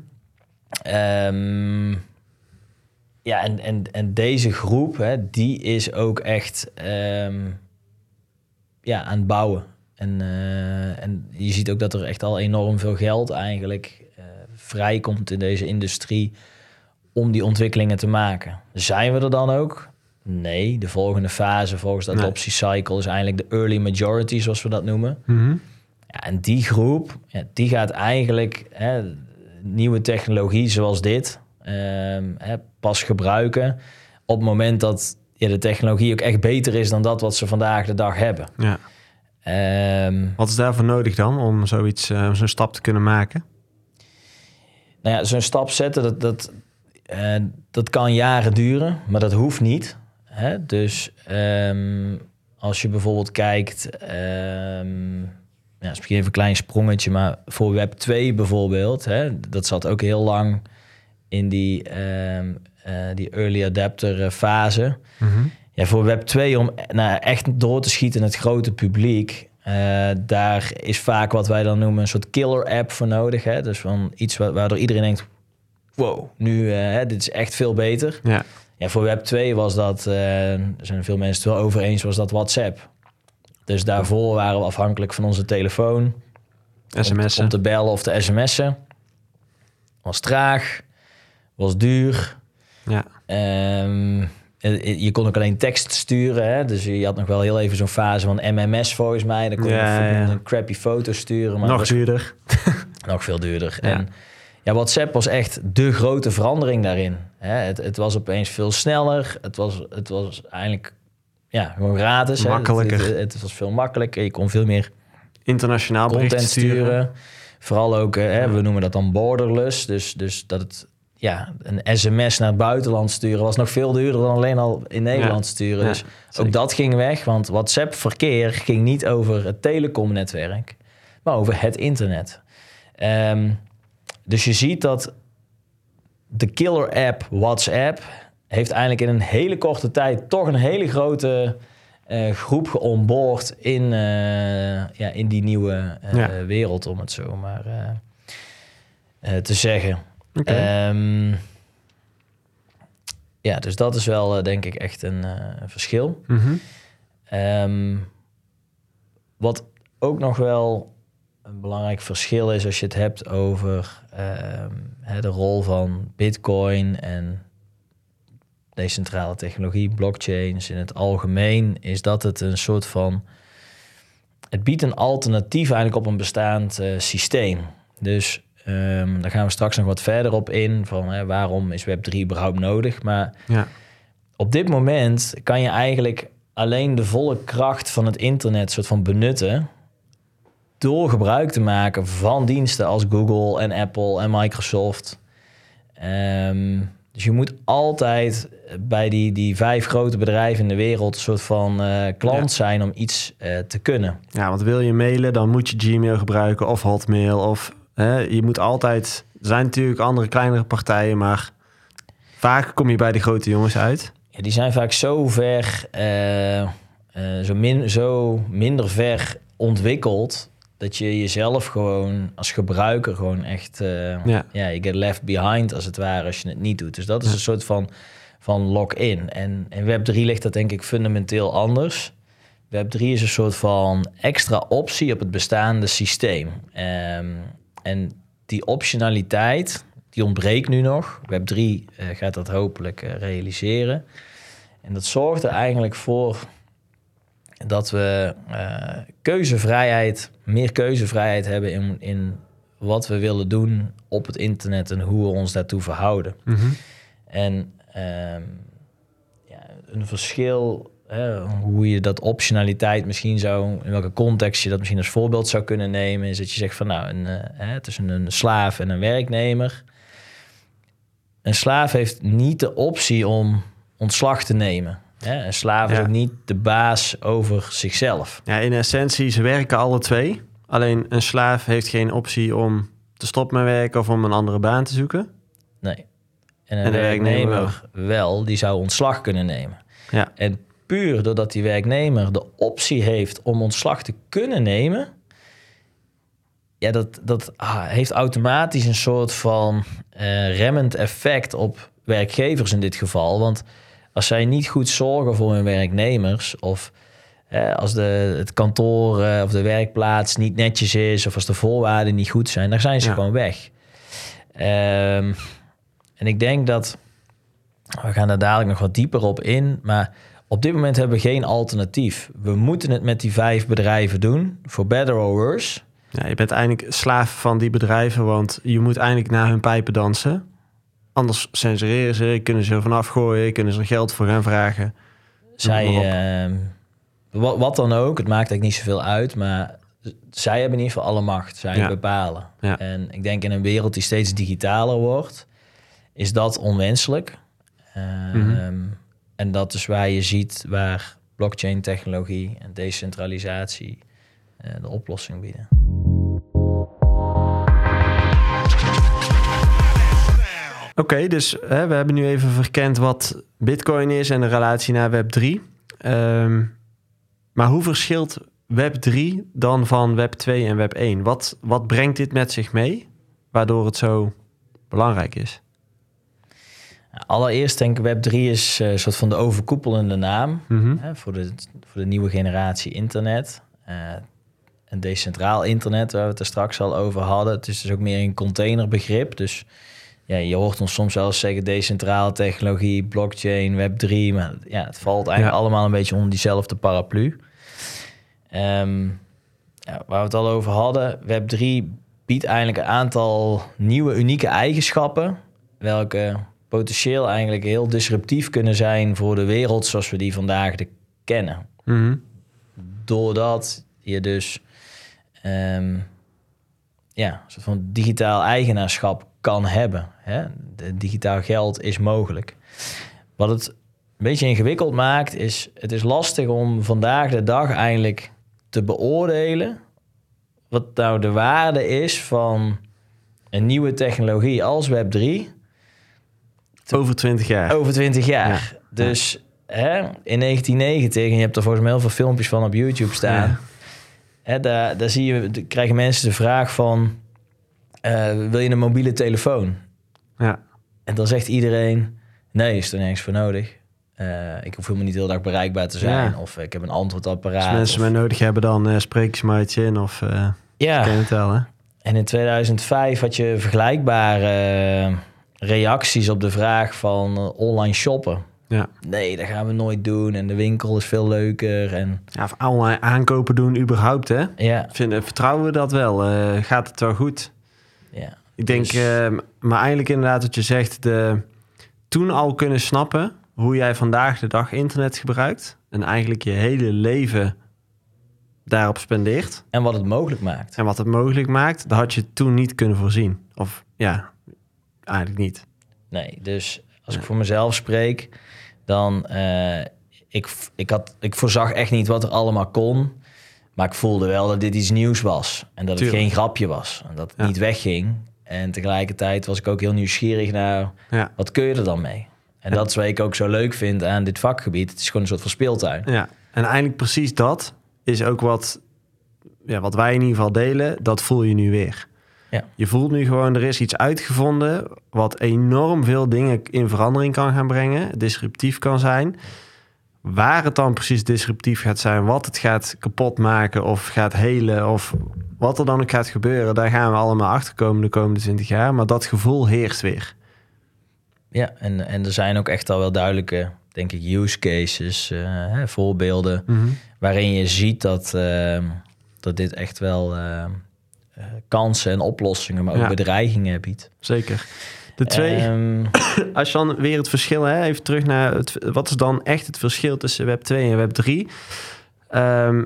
S2: Ehm, ja, en, en, en deze groep, hè, die is ook echt ehm, ja, aan het bouwen. En, eh, en je ziet ook dat er echt al enorm veel geld eigenlijk eh, vrijkomt in deze industrie om die ontwikkelingen te maken. Zijn we er dan ook? Nee, de volgende fase volgens de
S1: Nee.
S2: adoptiecycle is eigenlijk de early majority, zoals we dat noemen.
S1: Mhm.
S2: Ja, en die groep, ja, die gaat eigenlijk hè, nieuwe technologie zoals dit ehm, hè, pas gebruiken op het moment dat ja, de technologie ook echt beter is dan dat wat ze vandaag de dag hebben.
S1: Ja.
S2: Ehm,
S1: Wat is daarvoor nodig dan om zoiets, eh, zo'n stap te kunnen maken?
S2: nou ja, zo'n stap zetten, dat, dat, eh, dat kan jaren duren, maar dat hoeft niet. Hè? Dus ehm, als je bijvoorbeeld kijkt, ehm, ja, is misschien even een klein sprongetje, maar voor Web 2 bijvoorbeeld, hè, dat zat ook heel lang in die, ehm, eh, die early adapter eh, fase. Ja, voor Web 2 om nou, echt door te schieten in het grote publiek. eh, daar is vaak wat wij dan noemen een soort killer app voor nodig. Hè? Dus van iets wa- waardoor iedereen denkt: wow, nu hè, dit is echt veel beter.
S1: Ja,
S2: Ja, voor Web 2 was dat, eh, er zijn veel mensen het wel over eens, was dat WhatsApp. Dus daarvoor waren we afhankelijk van onze telefoon
S1: sms'en.
S2: om te bellen of te sms'en. Was traag, was duur.
S1: Ja,
S2: Ehm, eh, je kon ook alleen tekst sturen. Hè? Dus je had nog wel heel even zo'n fase van MMS volgens mij. Dan kon je
S1: Ja,
S2: een,
S1: ja.
S2: een crappy foto sturen. Maar
S1: nog
S2: was
S1: duurder. [laughs]
S2: nog veel duurder.
S1: Ja.
S2: En ja, WhatsApp was echt de grote verandering daarin. Hè? Het, het was opeens veel sneller. Het was, het was eigenlijk ja, gewoon gratis.
S1: Makkelijker.
S2: Het, het, het was veel makkelijker. Je kon veel meer
S1: Internationaal
S2: content
S1: sturen.
S2: sturen. Vooral ook, hè, we noemen dat dan borderless. Dus, dus dat het ja, een sms naar het buitenland sturen was nog veel duurder dan alleen al in Nederland
S1: Ja.
S2: sturen.
S1: Ja,
S2: dus
S1: zeker.
S2: ook dat ging weg, want WhatsApp-verkeer ging niet over het telecomnetwerk, maar over het internet. Ehm, dus je ziet dat de killer app WhatsApp heeft eigenlijk in een hele korte tijd toch een hele grote eh, groep geonboard in, eh, ja, in die nieuwe eh,
S1: Ja.
S2: wereld, om het zo maar te zeggen. Ehm, ja, dus dat is wel denk ik echt een een verschil.
S1: Mhm.
S2: Ehm, wat ook nog wel een belangrijk verschil is als je het hebt over ehm, de rol van Bitcoin en decentrale technologie, blockchains in het algemeen, is dat het een soort van. Het biedt een alternatief eigenlijk op een bestaand eh, systeem. Dus ehm, daar gaan we straks nog wat verder op in. Van hè, waarom is Web3 überhaupt nodig? Maar
S1: Ja.
S2: op dit moment kan je eigenlijk alleen de volle kracht van het internet soort van benutten door gebruik te maken van diensten als Google en Apple en Microsoft. Ehm, dus je moet altijd bij die, die vijf grote bedrijven in de wereld een soort van eh, klant
S1: Ja.
S2: zijn om iets eh, te kunnen.
S1: ja, want wil je mailen, dan moet je Gmail gebruiken of Hotmail. Of hè, je moet altijd... Er zijn natuurlijk andere kleinere partijen, maar vaak kom je bij de grote jongens uit.
S2: Ja, die zijn vaak zo ver, eh, zo, min, zo minder ver ontwikkeld dat je jezelf gewoon als gebruiker gewoon echt, eh,
S1: Ja.
S2: ja, je get left behind als het ware als je het niet doet. Dus dat is een soort van, van lock-in. En in Web3 ligt dat denk ik fundamenteel anders. Web3 is een soort van extra optie op het bestaande systeem. Ehm, en die optionaliteit, die ontbreekt nu nog. Web3 eh, gaat dat hopelijk eh, realiseren. En dat zorgt er eigenlijk voor dat we eh, keuzevrijheid, meer keuzevrijheid hebben in, in wat we willen doen op het internet en hoe we ons daartoe verhouden.
S1: Mhm.
S2: En ehm, ja, een verschil, hè, hoe je dat optionaliteit misschien zou, in welke context je dat misschien als voorbeeld zou kunnen nemen, is dat je zegt van nou, een, eh, hè, tussen een slaaf en een werknemer. Een slaaf heeft niet de optie om ontslag te nemen. Hè? Een slaaf is
S1: Ja.
S2: ook niet de baas over zichzelf.
S1: Ja, in essentie, ze werken alle twee. Alleen een slaaf heeft geen optie om te stoppen met werken of om een andere baan te zoeken.
S2: Nee. En een
S1: En de werknemer
S2: werknemer wel, die zou ontslag kunnen nemen.
S1: Ja,
S2: En puur doordat die werknemer de optie heeft om ontslag te kunnen nemen, ja, dat, dat ah, heeft automatisch een soort van eh, remmend effect op werkgevers in dit geval. Want als zij niet goed zorgen voor hun werknemers, of eh, als de, het kantoor eh, of de werkplaats niet netjes is, of als de voorwaarden niet goed zijn, dan zijn ze
S1: Ja.
S2: gewoon weg. Ehm, en ik denk dat we gaan daar dadelijk nog wat dieper op in. Maar op dit moment hebben we geen alternatief. We moeten het met die vijf bedrijven doen. For better or worse.
S1: ja je bent eigenlijk slaaf van die bedrijven, want je moet eigenlijk naar hun pijpen dansen. Anders censureren ze, kunnen ze er vanaf gooien, kunnen ze er geld voor gaan vragen.
S2: Zij, ehm, wat, wat dan ook, het maakt eigenlijk niet zoveel uit. Maar zij hebben in ieder geval alle macht. Zij
S1: Ja.
S2: bepalen.
S1: Ja.
S2: En ik denk in een wereld die steeds digitaler wordt, is dat onwenselijk. Ehm,
S1: Mhm.
S2: En dat is waar je ziet waar blockchain technologie en decentralisatie eh, de oplossing bieden.
S1: Oké, dus hè, we hebben nu even verkend wat Bitcoin is en de relatie naar Web3. Ehm, maar hoe verschilt Web3 dan van Web2 en Web1? Wat, wat brengt dit met zich mee, waardoor het zo belangrijk is?
S2: Allereerst denk ik Web3 is eh, een soort van de overkoepelende naam
S1: Mhm.
S2: hè, voor, de, voor de nieuwe generatie internet. Eh, een decentraal internet, waar we het er straks al over hadden. Het is dus ook meer een containerbegrip. Dus ja, je hoort ons soms wel eens zeggen decentrale technologie, blockchain, Web3. Maar ja, het valt eigenlijk
S1: Ja.
S2: allemaal een beetje onder diezelfde paraplu. Ehm, ja, waar we het al over hadden, Web3 biedt eigenlijk een aantal nieuwe unieke eigenschappen, welke potentieel eigenlijk heel disruptief kunnen zijn voor de wereld zoals we die vandaag de kennen.
S1: Mhm.
S2: Doordat je dus ehm, ja, een soort van digitaal eigenaarschap kan hebben. Hè? Digitaal geld is mogelijk. Wat het een beetje ingewikkeld maakt, is het is lastig om vandaag de dag eigenlijk te beoordelen wat nou de waarde is van een nieuwe technologie als Web3
S1: Over 20 jaar.
S2: over 20 jaar.
S1: Ja.
S2: Dus hè, in 1990, en je hebt er volgens mij heel veel filmpjes van op YouTube staan.
S1: Ja.
S2: Hè, daar, daar zie je, krijgen mensen de vraag van... eh, wil je een mobiele telefoon?
S1: Ja.
S2: En dan zegt iedereen... Nee, is er nergens voor nodig. Eh, ik hoef helemaal niet de hele dag bereikbaar te zijn.
S1: Ja.
S2: Of ik heb een antwoordapparaat.
S1: Als mensen
S2: of-
S1: mij nodig hebben, dan eh spreek ik ze maar iets in of eh
S2: ja,
S1: ken je het wel, hè?
S2: en in 2005 had je vergelijkbare reacties op de vraag van online shoppen.
S1: Ja.
S2: Nee, dat gaan we nooit doen. En de winkel is veel leuker. En
S1: ja, of online aankopen doen überhaupt, hè?
S2: ja,
S1: Vinden, vertrouwen we dat wel? Gaat het wel goed?
S2: ja.
S1: Ik denk,
S2: Dus-
S1: eh, maar eigenlijk inderdaad wat je zegt, de, toen al kunnen snappen hoe jij vandaag de dag internet gebruikt en eigenlijk je hele leven daarop spendeert
S2: En wat het mogelijk maakt.
S1: en wat het mogelijk maakt, dat had je toen niet kunnen voorzien. Of ja, eigenlijk niet.
S2: Nee, dus als ik voor mezelf spreek, dan eh, ik, ik, had, ik voorzag echt niet wat er allemaal kon. Maar ik voelde wel dat dit iets nieuws was. En dat het geen grapje was. En dat het
S1: Ja.
S2: niet wegging. En tegelijkertijd was ik ook heel nieuwsgierig naar
S1: Ja,
S2: wat kun je er dan mee? En dat is wat ik ook zo leuk vind aan dit vakgebied. Het is gewoon een soort van speeltuin.
S1: ja. En eigenlijk precies dat is ook wat, ja, wat wij in ieder geval delen. Dat voel je nu weer.
S2: Ja.
S1: Je voelt nu gewoon, er is iets uitgevonden wat enorm veel dingen in verandering kan gaan brengen, disruptief kan zijn. Waar het dan precies disruptief gaat zijn, wat het gaat kapot maken of gaat helen of wat er dan ook gaat gebeuren, daar gaan we allemaal achter komen de komende 20 jaar. Maar dat gevoel heerst weer.
S2: Ja, en, en er zijn ook echt al wel duidelijke, denk ik, use cases, eh, hè, voorbeelden. waarin je ziet dat, ehm, dat dit echt wel ehm, eh, kansen en oplossingen, maar ook
S1: Ja.
S2: bedreigingen biedt.
S1: Zeker. De twee, als je dan weer het verschil, hè, even terug naar het, wat is dan echt het verschil tussen Web 2 en Web 3? Ehm,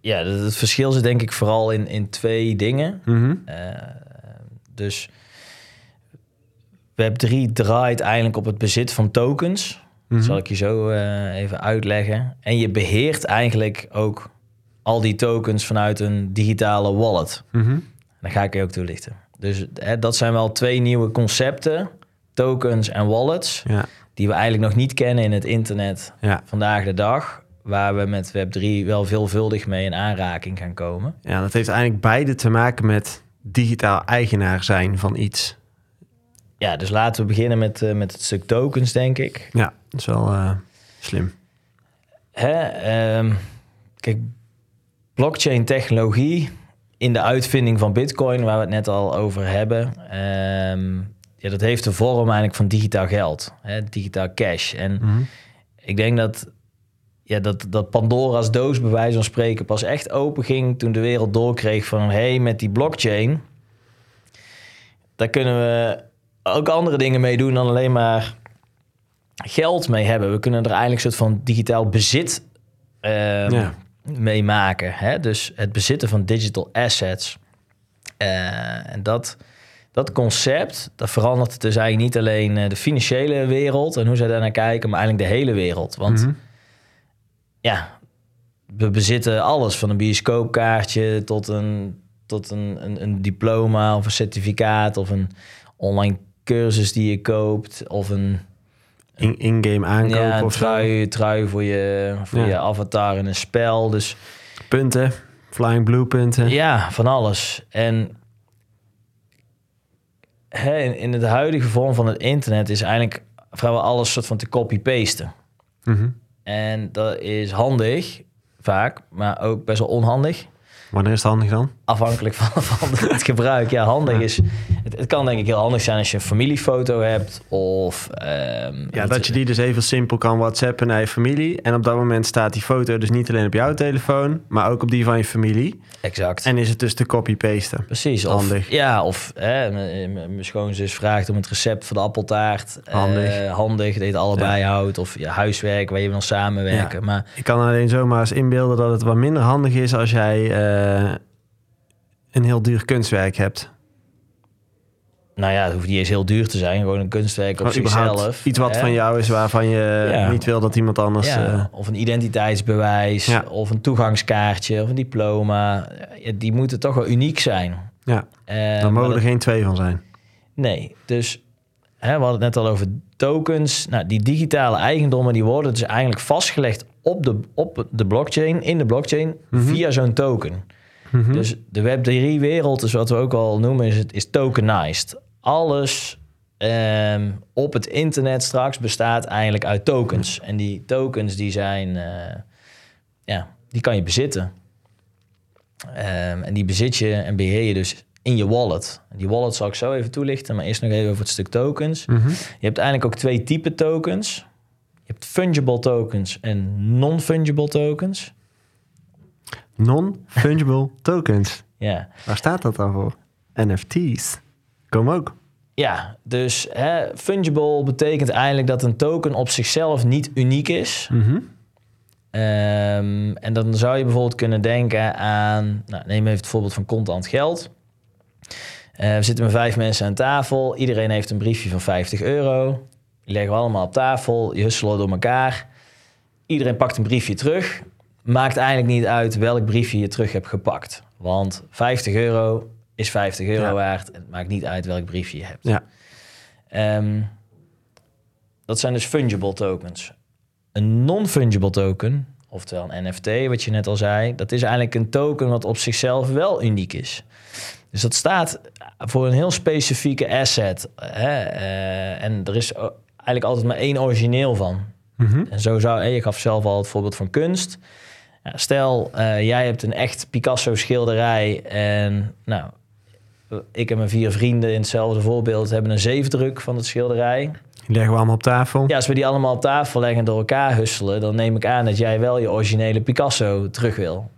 S2: ja, het, het verschil zit denk ik vooral in, in twee dingen.
S1: mhm.
S2: Eh, dus Web3 draait eigenlijk op het bezit van tokens.
S1: Mhm.
S2: Dat zal ik je zo eh, even uitleggen. En je beheert eigenlijk ook al die tokens vanuit een digitale wallet.
S1: Mhm.
S2: Dan ga ik je ook toelichten. Dus hè, dat zijn wel twee nieuwe concepten, tokens en wallets,
S1: Ja,
S2: die we eigenlijk nog niet kennen in het internet
S1: ja.
S2: vandaag de dag, waar we met Web3 wel veelvuldig mee in aanraking gaan komen.
S1: ja, dat heeft eigenlijk beide te maken met digitaal eigenaar zijn van iets.
S2: Ja, dus laten we beginnen met, eh, met het stuk tokens, denk ik.
S1: Ja, dat is wel eh, slim.
S2: Hè, ehm, kijk, blockchain technologie in de uitvinding van Bitcoin, waar we het net al over hebben, ehm, ja, dat heeft de vorm eigenlijk van digitaal geld, hè, digitaal cash. En
S1: Mhm.
S2: ik denk dat, ja, dat, dat Pandora's doos, bij wijze van spreken, pas echt open ging toen de wereld doorkreeg van hey, met die blockchain, daar kunnen we ook andere dingen mee doen dan alleen maar geld mee hebben. We kunnen er eigenlijk een soort van digitaal bezit ehm,
S1: Ja.
S2: Mee maken. Hè? Dus het bezitten van digital assets. Eh, en dat, dat concept, dat verandert dus eigenlijk niet alleen eh, de financiële wereld en hoe zij daar naar kijken, maar eigenlijk de hele wereld. Want
S1: Mhm.
S2: ja, we bezitten alles van een bioscoopkaartje tot een, tot een, een, een diploma of een certificaat of een online cursus die je koopt of een
S1: In- In-game aankopen
S2: ja, een
S1: of zo.
S2: trui, trui voor, je, voor
S1: Ja.
S2: je avatar in een spel. Dus
S1: Punten, flying blue punten.
S2: ja, van alles. En hè, in, in het huidige vorm van het internet is eigenlijk vrijwel alles soort van te copy-pasten.
S1: Mhm.
S2: En dat is handig, vaak, maar ook best wel onhandig.
S1: Wanneer is het handig dan?
S2: Afhankelijk van, [laughs] van het gebruik. Ja, handig is... Het, het kan denk ik heel handig zijn als je een familiefoto hebt of... ehm,
S1: Ja, dat je die dus even simpel kan whatsappen naar je familie. En op dat moment staat die foto dus niet alleen op jouw telefoon, maar ook op die van je familie.
S2: Exact.
S1: En is het dus te copy-pasten.
S2: Precies. Of,
S1: Handig.
S2: Ja, of hè, mijn schoonzus vraagt om het recept voor de appeltaart.
S1: Handig.
S2: Eh, handig, dat je het allebei houdt. Of je huiswerk waar je wil samenwerken.
S1: Ja.
S2: Maar
S1: Ik kan alleen zomaar eens inbeelden dat het wat minder handig is als jij eh, een heel duur kunstwerk hebt.
S2: nou ja, het hoeft niet eens heel duur te zijn. Gewoon een kunstwerk op zichzelf.
S1: Iets wat
S2: hè.
S1: van jou is waarvan je
S2: Ja.
S1: niet wil dat iemand anders...
S2: Ja,
S1: eh,
S2: of een identiteitsbewijs.
S1: Ja.
S2: Of een toegangskaartje. Of een diploma. Die moeten toch wel uniek zijn.
S1: ja, daar
S2: maar
S1: mogen
S2: dat-
S1: er geen twee van zijn.
S2: Nee, dus hè, we hadden het net al over tokens. Nou, die digitale eigendommen die worden dus eigenlijk vastgelegd op de, op de blockchain, in de blockchain,
S1: Mhm.
S2: via zo'n token.
S1: Mhm.
S2: Dus de Web3-wereld, is wat we ook al noemen, is, het, is tokenized. Alles ehm, op het internet straks bestaat eigenlijk uit tokens. En die tokens die zijn, eh, ja, die kan je bezitten. Ehm, en die bezit je en beheer je dus in je wallet. Die wallet zal ik zo even toelichten, maar eerst nog even over het stuk tokens.
S1: Mhm.
S2: Je hebt eigenlijk ook twee typen tokens. Je hebt fungible tokens en non-fungible tokens.
S1: Non-fungible tokens.
S2: Ja,
S1: Waar staat dat dan voor? NFT's. Komen ook.
S2: ja dus hè, fungible betekent eigenlijk dat een token op zichzelf niet uniek is.
S1: Mhm.
S2: Ehm, en dan zou je bijvoorbeeld kunnen denken aan, nou, neem even het voorbeeld van contant geld. Eh, we zitten met vijf mensen aan tafel. Iedereen heeft een briefje van 50 euro. Die leggen we allemaal op tafel. Die husselen door elkaar. Iedereen pakt een briefje terug. Maakt eigenlijk niet uit welk briefje je terug hebt gepakt. Want 50 euro is 50 euro
S1: Ja.
S2: waard. En het maakt niet uit welk briefje je hebt.
S1: Ja.
S2: Ehm, dat zijn dus fungible tokens. Een non-fungible token, oftewel een NFT, wat je net al zei, dat is eigenlijk een token wat op zichzelf wel uniek is. Dus dat staat voor een heel specifieke asset. Hè? eh, en er is eigenlijk altijd maar één origineel van.
S1: Mhm.
S2: En zo zou, je gaf zelf al het voorbeeld van kunst. Ja, stel, eh, jij hebt een echt Picasso schilderij en nou, ik en mijn vier vrienden in hetzelfde voorbeeld hebben een zeefdruk van het schilderij.
S1: Die leggen we allemaal op tafel.
S2: Ja, als we die allemaal op tafel leggen en door elkaar husselen, dan neem ik aan dat jij wel je originele Picasso terug wil.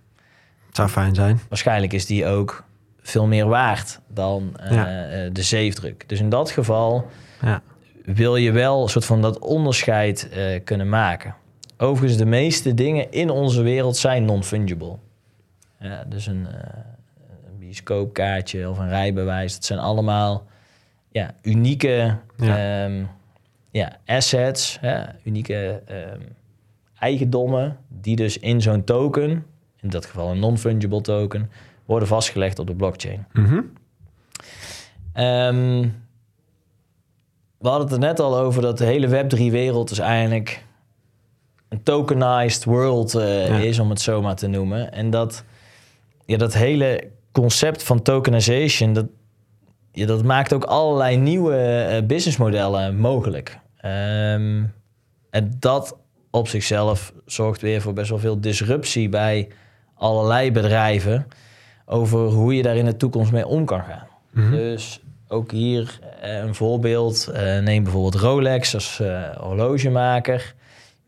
S1: Het zou fijn zijn.
S2: Waarschijnlijk is die ook veel meer waard dan eh,
S1: Ja.
S2: eh, de zeefdruk. Dus in dat geval
S1: Ja.
S2: wil je wel een soort van dat onderscheid kunnen maken. Overigens, de meeste dingen in onze wereld zijn non-fungible. Ja, dus een, eh, een bioscoopkaartje of een rijbewijs, dat zijn allemaal ja, unieke
S1: Ja.
S2: ehm, ja, assets, ja, unieke ehm, eigendommen, die dus in zo'n token, in dat geval een non-fungible token, worden vastgelegd op de blockchain.
S1: Mhm.
S2: Ehm, we hadden het er net al over dat de hele Web3-wereld dus eigenlijk een tokenized world eh,
S1: Ja.
S2: is, om het zo maar te noemen. En dat, ja, dat hele concept van tokenization, dat, ja, dat maakt ook allerlei nieuwe eh, businessmodellen mogelijk. Ehm, en dat op zichzelf zorgt weer voor best wel veel disruptie bij allerlei bedrijven over hoe je daar in de toekomst mee om kan gaan.
S1: Mhm.
S2: Dus ook hier eh, een voorbeeld. Neem bijvoorbeeld Rolex als horlogemaker.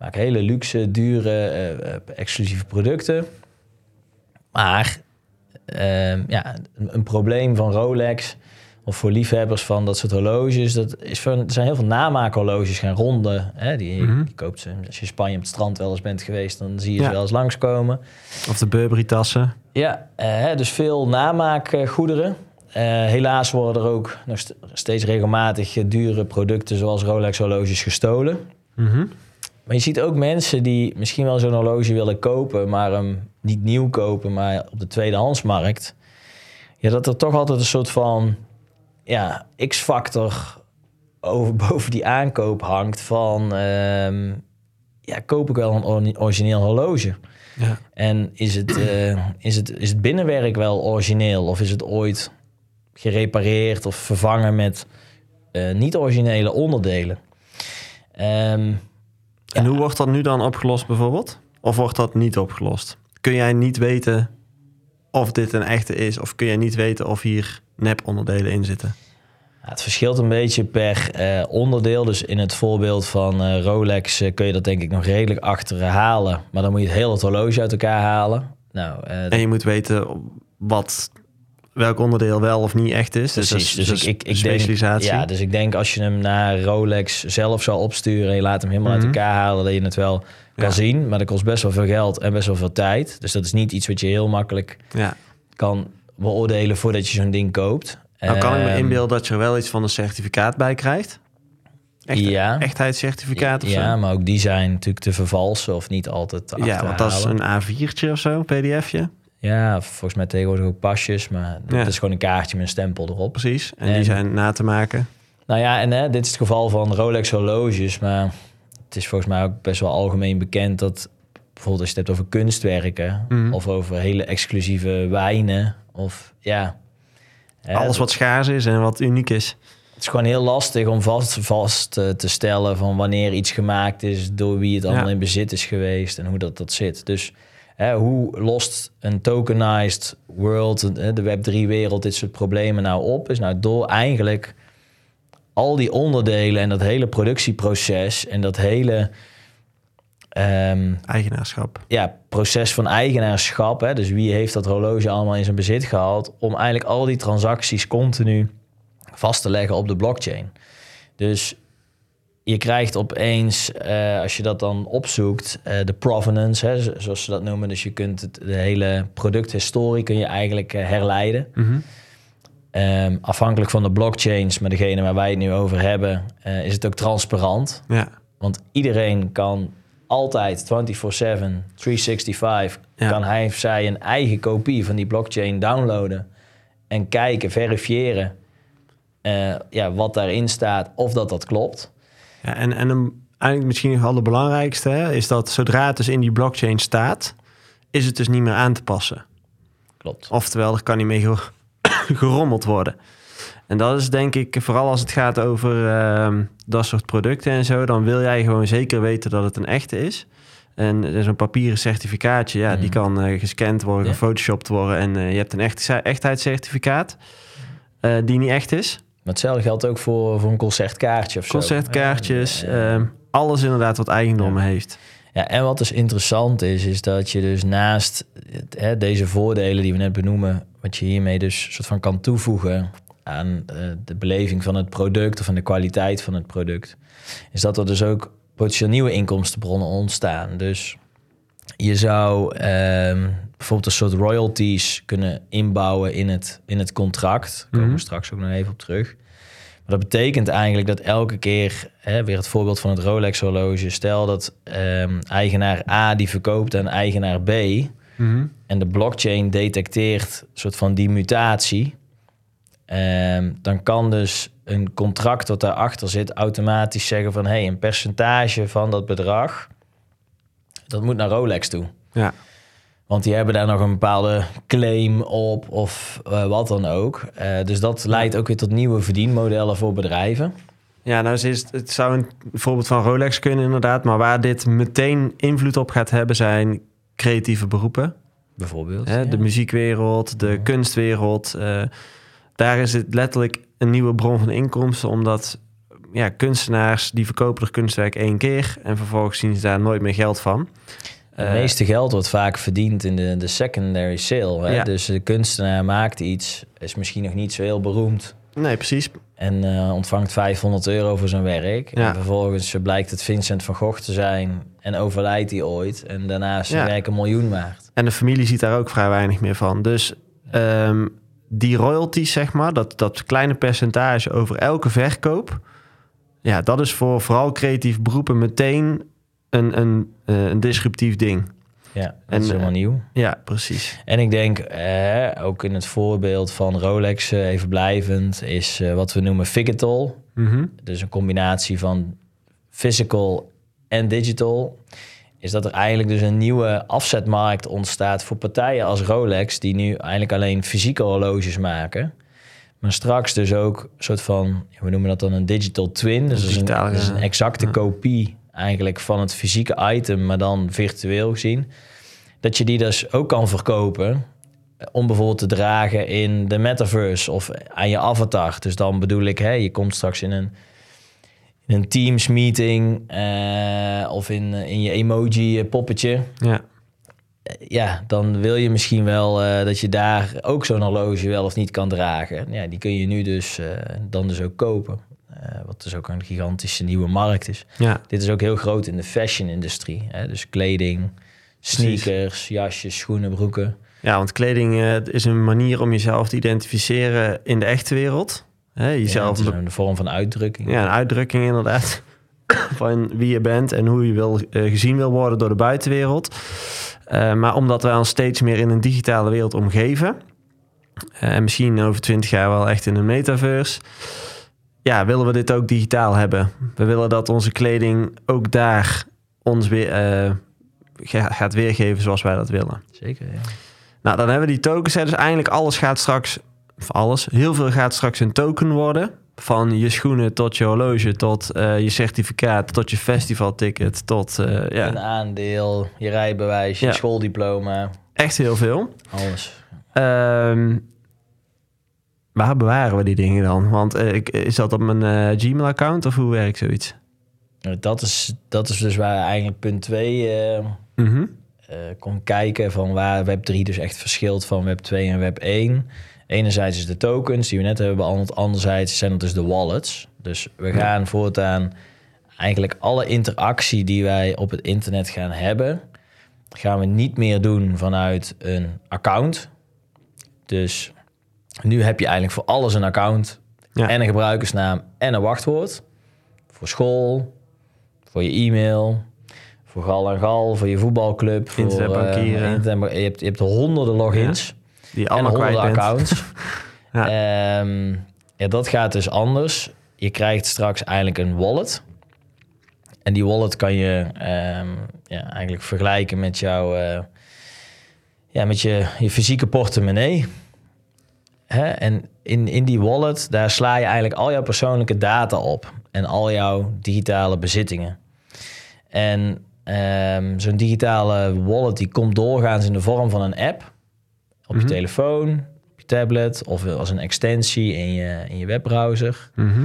S2: Maakt hele luxe, dure, eh, eh, exclusieve producten. Maar ehm, ja, een, probleem van Rolex of voor liefhebbers van dat soort horloges, dat is van, er zijn heel veel namaakhorloges gaan ronden. Hè? Die,
S1: Mhm.
S2: die koopt ze, als je in Spanje op het strand wel eens bent geweest, dan zie je ze wel eens langskomen.
S1: Of de Burberry-tassen.
S2: Ja, eh, dus veel namaakgoederen. Helaas worden er ook nog st- steeds regelmatig dure producten zoals Rolex horloges gestolen.
S1: Mhm.
S2: Maar je ziet ook mensen die misschien wel zo'n horloge willen kopen, maar hem niet nieuw kopen, maar op de tweedehandsmarkt. Ja, dat er toch altijd een soort van ja, X-factor over, [laughs] boven die aankoop hangt van ehm, ja, koop ik wel een ori- origineel horloge?
S1: Ja.
S2: En is het, eh, is, het, is het binnenwerk wel origineel? Of is het ooit gerepareerd of vervangen met eh, niet-originele onderdelen? Ehm,
S1: En hoe wordt dat nu dan opgelost bijvoorbeeld? Of wordt dat niet opgelost? Kun jij niet weten of dit een echte is? Of kun jij niet weten of hier nep-onderdelen in zitten?
S2: ja, het verschilt een beetje per eh, onderdeel. Dus in het voorbeeld van eh, Rolex eh, kun je dat denk ik nog redelijk achterhalen. Maar dan moet je het hele horloge uit elkaar halen. Nou,
S1: En je moet weten wat, welk onderdeel wel of niet echt is.
S2: Precies,
S1: dat is-
S2: dus
S1: dat
S2: ik,
S1: is
S2: ik, ik
S1: specialisatie.
S2: Denk, ja, dus ik denk als je hem naar Rolex zelf zou opsturen en je laat hem helemaal
S1: Mhm.
S2: uit elkaar halen, dat je het wel kan
S1: Ja.
S2: zien. Maar dat kost best wel veel geld en best wel veel tijd. Dus dat is niet iets wat je heel makkelijk
S1: ja.
S2: kan beoordelen voordat je zo'n ding koopt.
S1: Nou kan ik me
S2: Ehm,
S1: inbeelden dat je er wel iets van een certificaat bij krijgt. Echt,
S2: Ja.
S1: Echtheidscertificaat of zo?
S2: Ja, maar ook die zijn natuurlijk te vervalsen of niet altijd te
S1: Ja, want dat is een A4'tje of zo, een pdf'je.
S2: Ja, volgens mij tegenwoordig ook pasjes, maar
S1: Ja.
S2: dat is gewoon een kaartje met een stempel erop.
S1: Precies. En,
S2: En-
S1: die zijn na te maken.
S2: Nou ja, en hè, dit is het geval van Rolex horloges, maar het is volgens mij ook best wel algemeen bekend dat bijvoorbeeld als je het hebt over kunstwerken
S1: Mhm.
S2: of over hele exclusieve wijnen of ja. hè,
S1: Alles wat schaars is en wat uniek is.
S2: Het is gewoon heel lastig om vast, vast eh, te stellen van wanneer iets gemaakt is, door wie het allemaal
S1: Ja.
S2: in bezit is geweest en hoe dat, dat zit. Dus hè, hoe lost een tokenized world, de Web3-wereld, dit soort problemen nou op? Is nou door eigenlijk al die onderdelen en dat hele productieproces en dat hele ehm,
S1: Eigenaarschap.
S2: ja, proces van eigenaarschap. Hè? Dus wie heeft dat horloge allemaal in zijn bezit gehad? Om eigenlijk al die transacties continu vast te leggen op de blockchain. Dus je krijgt opeens, eh, als je dat dan opzoekt, eh, de provenance, hè, zo- zoals ze dat noemen. Dus je kunt het, de hele producthistorie kun je eigenlijk eh, herleiden.
S1: Mhm.
S2: Ehm, afhankelijk van de blockchains, maar degene waar wij het nu over hebben, is het ook transparant.
S1: Ja.
S2: Want iedereen kan altijd 24/7, 365,
S1: Ja.
S2: kan hij of zij een eigen kopie van die blockchain downloaden en kijken, verifiëren ja, wat daarin staat, of dat dat klopt.
S1: Ja en, en een, eigenlijk misschien nog wel de belangrijkste hè, is dat zodra het dus in die blockchain staat, is het dus niet meer aan te passen.
S2: Klopt.
S1: Oftewel, er kan niet mee ger- [coughs] gerommeld worden. En dat is denk ik, vooral als het gaat over ehm, dat soort producten en zo, dan wil jij gewoon zeker weten dat het een echte is. En zo'n papieren certificaatje, ja, die
S2: Mhm.
S1: kan eh, gescand worden,
S2: Ja.
S1: gefotoshopt worden en eh, je hebt een echt, echtheidscertificaat eh, die niet echt is.
S2: Maar hetzelfde geldt ook voor, voor een concertkaartje of zo.
S1: Concertkaartjes,
S2: Eh,
S1: ehm, alles inderdaad wat eigendommen heeft.
S2: Ja, en wat dus interessant is, is dat je dus naast hè, deze voordelen die we net benoemen, wat je hiermee dus soort van kan toevoegen aan eh, de beleving van het product of aan de kwaliteit van het product, is dat er dus ook potentieel nieuwe inkomstenbronnen ontstaan. Dus je zou ehm, bijvoorbeeld een soort royalties kunnen inbouwen in het, in het contract. Daar komen
S1: Mhm.
S2: we straks ook nog even op terug. Maar dat betekent eigenlijk dat elke keer, hè, weer het voorbeeld van het Rolex horloge, stel dat ehm, eigenaar A die verkoopt aan eigenaar B en de blockchain detecteert een soort van die mutatie, ehm, dan kan dus een contract wat daarachter zit automatisch zeggen van hé, hey, een percentage van dat bedrag, dat moet naar Rolex toe.
S1: Ja.
S2: Want die hebben daar nog een bepaalde claim op of eh, wat dan ook. Eh, dus dat leidt ook weer tot nieuwe verdienmodellen voor bedrijven.
S1: Ja, nou, is, het zou een voorbeeld van Rolex kunnen inderdaad. Maar waar dit meteen invloed op gaat hebben zijn creatieve beroepen.
S2: Bijvoorbeeld.
S1: Hè? De muziekwereld, de kunstwereld. eh, daar is het letterlijk een nieuwe bron van inkomsten. Omdat ja, kunstenaars die verkopen er kunstwerk één keer. En vervolgens zien ze daar nooit meer geld van.
S2: Het
S1: Eh,
S2: meeste geld wordt vaak verdiend in de, de secondary sale. Hè?
S1: Ja.
S2: Dus de kunstenaar maakt iets, is misschien nog niet zo heel beroemd.
S1: Nee, precies.
S2: En eh, ontvangt 500 euro voor zijn werk.
S1: Ja.
S2: En vervolgens blijkt het Vincent van Gogh te zijn. En overlijdt hij ooit. En daarna is zijn
S1: Ja.
S2: werk een miljoen waard.
S1: En de familie ziet daar ook vrij weinig meer van. Dus ehm, die royalties, zeg maar, dat, dat kleine percentage over elke verkoop. Ja, dat is voor vooral creatief beroepen meteen een, een, eh, een disruptief ding.
S2: Ja, dat
S1: En,
S2: is helemaal
S1: eh,
S2: nieuw.
S1: Ja, precies.
S2: En ik denk, eh, ook in het voorbeeld van Rolex, eh, even blijvend, is eh, wat we noemen Figital.
S1: Mhm.
S2: Dus een combinatie van physical en digital. Is dat er eigenlijk dus een nieuwe afzetmarkt ontstaat voor partijen als Rolex, die nu eigenlijk alleen fysieke horloges maken. Maar straks dus ook een soort van, we noemen dat dan een digital twin. Dus dat is een,
S1: Digitale,
S2: dat is een
S1: ja.
S2: exacte
S1: Ja.
S2: kopie eigenlijk van het fysieke item, maar dan virtueel gezien. Dat je die dus ook kan verkopen eh, om bijvoorbeeld te dragen in de metaverse of aan je avatar. Dus dan bedoel ik, hè, je komt straks in een, in een Teams meeting eh, of in, eh, in je emoji poppetje.
S1: Ja.
S2: Ja, dan wil je misschien wel dat je daar ook zo'n horloge wel of niet kan dragen. Ja, die kun je nu dus dan dus ook kopen. Eh, wat dus ook een gigantische nieuwe markt is.
S1: ja.
S2: Dit is ook heel groot in de fashion-industrie. Dus kleding, sneakers, jasjes, schoenen, broeken.
S1: Ja, want kleding eh, is een manier om jezelf te identificeren in de echte wereld. Hè,
S2: Ja,
S1: jezelf
S2: is een vorm van uitdrukking.
S1: Ja, een uitdrukking inderdaad. [coughs] van wie je bent en hoe je wil, eh, gezien wil worden door de buitenwereld. Maar omdat wij ons steeds meer in een digitale wereld omgeven. en misschien over twintig jaar wel echt in een metaverse. Ja, willen we dit ook digitaal hebben. We willen dat onze kleding ook daar ons weer eh, ga- gaat weergeven zoals wij dat willen.
S2: Zeker, ja.
S1: Nou, dan hebben we die tokens. Hè. Dus eigenlijk alles gaat straks, of alles, heel veel gaat straks een token worden. Van je schoenen tot je horloge, tot eh, je certificaat, tot je festivalticket, tot eh,
S2: Een
S1: ja,
S2: aandeel, je rijbewijs, je
S1: Ja.
S2: schooldiploma,
S1: echt heel veel.
S2: alles.
S1: Ehm, waar bewaren we die dingen dan? Want eh, is dat op mijn eh, Gmail-account of hoe werkt zoiets?
S2: Nou, Dat is, dat is dus waar eigenlijk punt 2 eh
S1: Mhm.
S2: komt kijken van waar Web 3 dus echt verschilt van Web 2 en Web 1. Enerzijds is de tokens die we net hebben behandeld, anderzijds zijn het dus de wallets. Dus we gaan voortaan eigenlijk alle interactie die wij op het internet gaan hebben, gaan we niet meer doen vanuit een account. Dus nu heb je eigenlijk voor alles een account
S1: Ja.
S2: en een gebruikersnaam en een wachtwoord. Voor school, voor je e-mail, voor gal en gal, voor je voetbalclub, voor
S1: Internetbankieren.
S2: eh, internet- je, hebt, je hebt honderden logins
S1: Die
S2: en honderden accounts. [laughs] [laughs]
S1: Ja.
S2: Ehm, ja, dat gaat dus anders. Je krijgt straks eigenlijk een wallet. En die wallet kan je ehm, ja, eigenlijk vergelijken met jouw eh, ja, met je, je fysieke portemonnee. Hè? En in, in die wallet, daar sla je eigenlijk al jouw persoonlijke data op. En al jouw digitale bezittingen. En ehm, zo'n digitale wallet die komt doorgaans in de vorm van een app. Op je
S1: Mhm.
S2: telefoon, op je tablet of als een extensie in je, in je webbrowser.
S1: Mhm.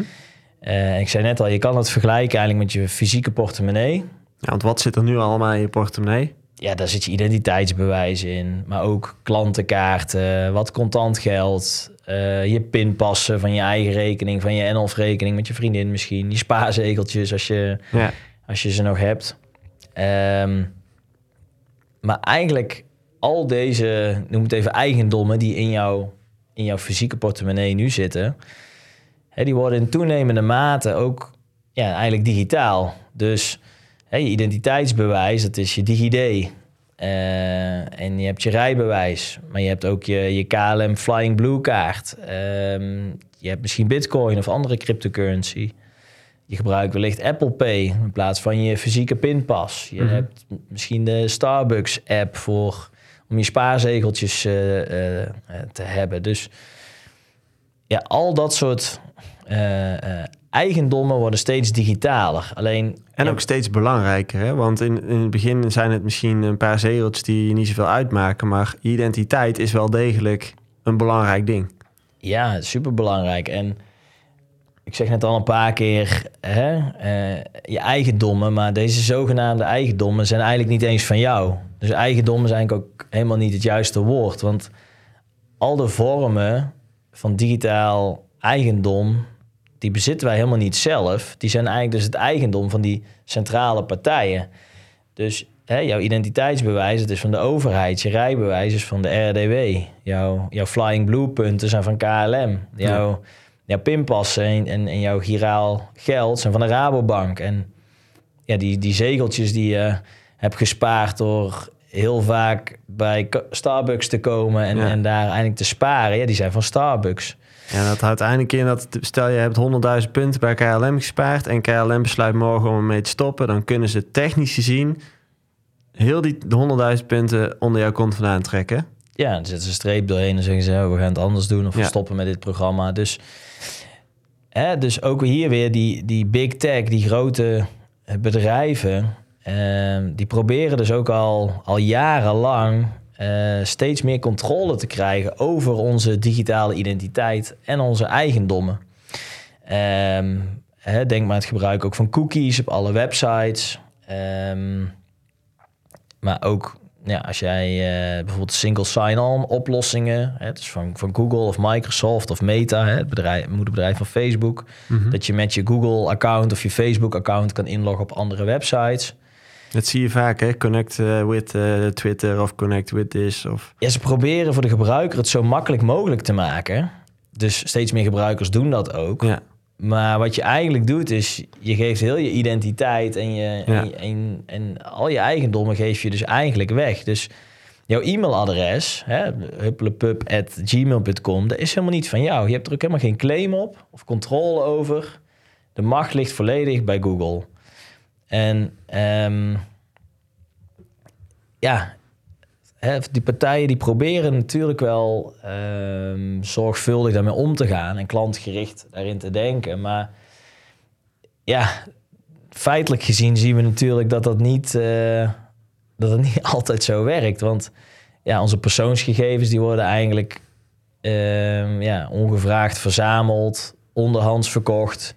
S2: Eh, ik zei net al, je kan het vergelijken eigenlijk met je fysieke portemonnee.
S1: Ja, want wat zit er nu allemaal in je portemonnee?
S2: Ja, daar zit je identiteitsbewijs in, maar ook klantenkaarten, wat contant geld, eh, je pinpassen van je eigen rekening, van je NOF-rekening met je vriendin misschien, je spaarzegeltjes als je,
S1: Ja.
S2: als je ze nog hebt. Ehm, maar eigenlijk al deze, noem het even eigendommen die in, jouw in jouw fysieke portemonnee nu zitten, hè, die worden in toenemende mate ook ja, eigenlijk digitaal. Dus hè, je identiteitsbewijs, dat is je DigiD. Eh, en je hebt je rijbewijs, maar je hebt ook je, je KLM Flying Blue kaart. Ehm, je hebt misschien Bitcoin of andere cryptocurrency. Je gebruikt wellicht Apple Pay in plaats van je fysieke pinpas. Je
S1: Mhm.
S2: hebt misschien de Starbucks app voor om je spaarzegeltjes eh, eh, te hebben. Dus ja, al dat soort eigendommen worden steeds digitaler. Alleen
S1: En
S2: ja,
S1: ook steeds belangrijker, hè? want in, in het begin zijn het misschien een paar zegeltjes die niet zoveel uitmaken, maar identiteit is wel degelijk een belangrijk ding.
S2: Ja, superbelangrijk. En ik zeg net al een paar keer, hè, eh, je eigendommen, maar deze zogenaamde eigendommen zijn eigenlijk niet eens van jou. Dus eigendom is eigenlijk ook helemaal niet het juiste woord, want al de vormen van digitaal eigendom, die bezitten wij helemaal niet zelf. Die zijn eigenlijk dus het eigendom van die centrale partijen. Dus hè, jouw identiteitsbewijs, dat is van de overheid. Je rijbewijs is van de RDW. Jouw, jouw Flying Blue punten zijn van KLM. Jouw, jouw pinpassen en, en, en jouw giraal geld zijn van de Rabobank. En ja, die, die zegeltjes die je hebt gespaard door heel vaak bij Starbucks te komen en,
S1: Ja.
S2: en daar eigenlijk te sparen, ja, die zijn van Starbucks.
S1: En dat houdt uiteindelijk in dat, stel je hebt 100.000 punten bij KLM gespaard en KLM besluit morgen om ermee te stoppen, dan kunnen ze technisch gezien heel die de 100.000 punten onder jouw kont vandaan trekken.
S2: Ja, dan zetten ze een streep doorheen en zeggen ze, oh, we gaan het anders doen of we
S1: Ja.
S2: stoppen met dit programma. Dus, hè, dus ook hier weer die, die big tech, die grote bedrijven, ehm, die proberen dus ook al, al jarenlang eh, steeds meer controle te krijgen over onze digitale identiteit en onze eigendommen. Ehm, hè, denk maar aan het gebruik ook van cookies op alle websites. Ehm, maar ook ja, als jij eh, bijvoorbeeld single sign-on oplossingen, hè, dus van, van Google of Microsoft of Meta, hè, het bedrijf, het moederbedrijf van Facebook, dat je met je Google-account of je Facebook-account kan inloggen op andere websites.
S1: Dat zie je vaak, hè? Connect eh, with eh, Twitter of connect with this. Of...
S2: Ja, ze proberen voor de gebruiker het zo makkelijk mogelijk te maken. Dus steeds meer gebruikers doen dat ook.
S1: Ja.
S2: Maar wat je eigenlijk doet is, je geeft heel je identiteit en, je,
S1: Ja.
S2: en, en, en al je eigendommen geef je dus eigenlijk weg. Dus jouw e-mailadres, hè, hupplepup.gmail.com, dat is helemaal niet van jou. Je hebt er ook helemaal geen claim op of controle over. De macht ligt volledig bij Google. En ehm, ja, hè, die partijen die proberen natuurlijk wel ehm, zorgvuldig daarmee om te gaan en klantgericht daarin te denken. Maar ja, feitelijk gezien zien we natuurlijk dat dat niet, eh, dat het niet [laughs] altijd zo werkt. Want ja, onze persoonsgegevens die worden eigenlijk ehm, ja, ongevraagd verzameld, onderhands verkocht.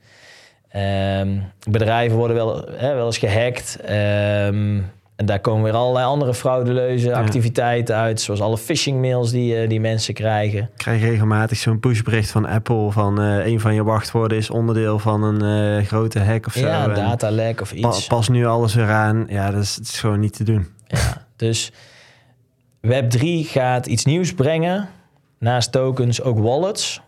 S2: Ehm, bedrijven worden wel, hè, wel eens gehackt. Ehm, en daar komen weer allerlei andere fraudeleuze activiteiten uit. Zoals alle phishing mails die, eh, die mensen krijgen. Ik
S1: krijg regelmatig zo'n pushbericht van Apple... van uh, een van je wachtwoorden is onderdeel van een uh, grote hack of zo.
S2: Ja, datalek of iets.
S1: pas nu alles weer aan. Ja, dat is, dat is gewoon niet te doen.
S2: Ja, dus Web3 gaat iets nieuws brengen. Naast tokens ook wallets.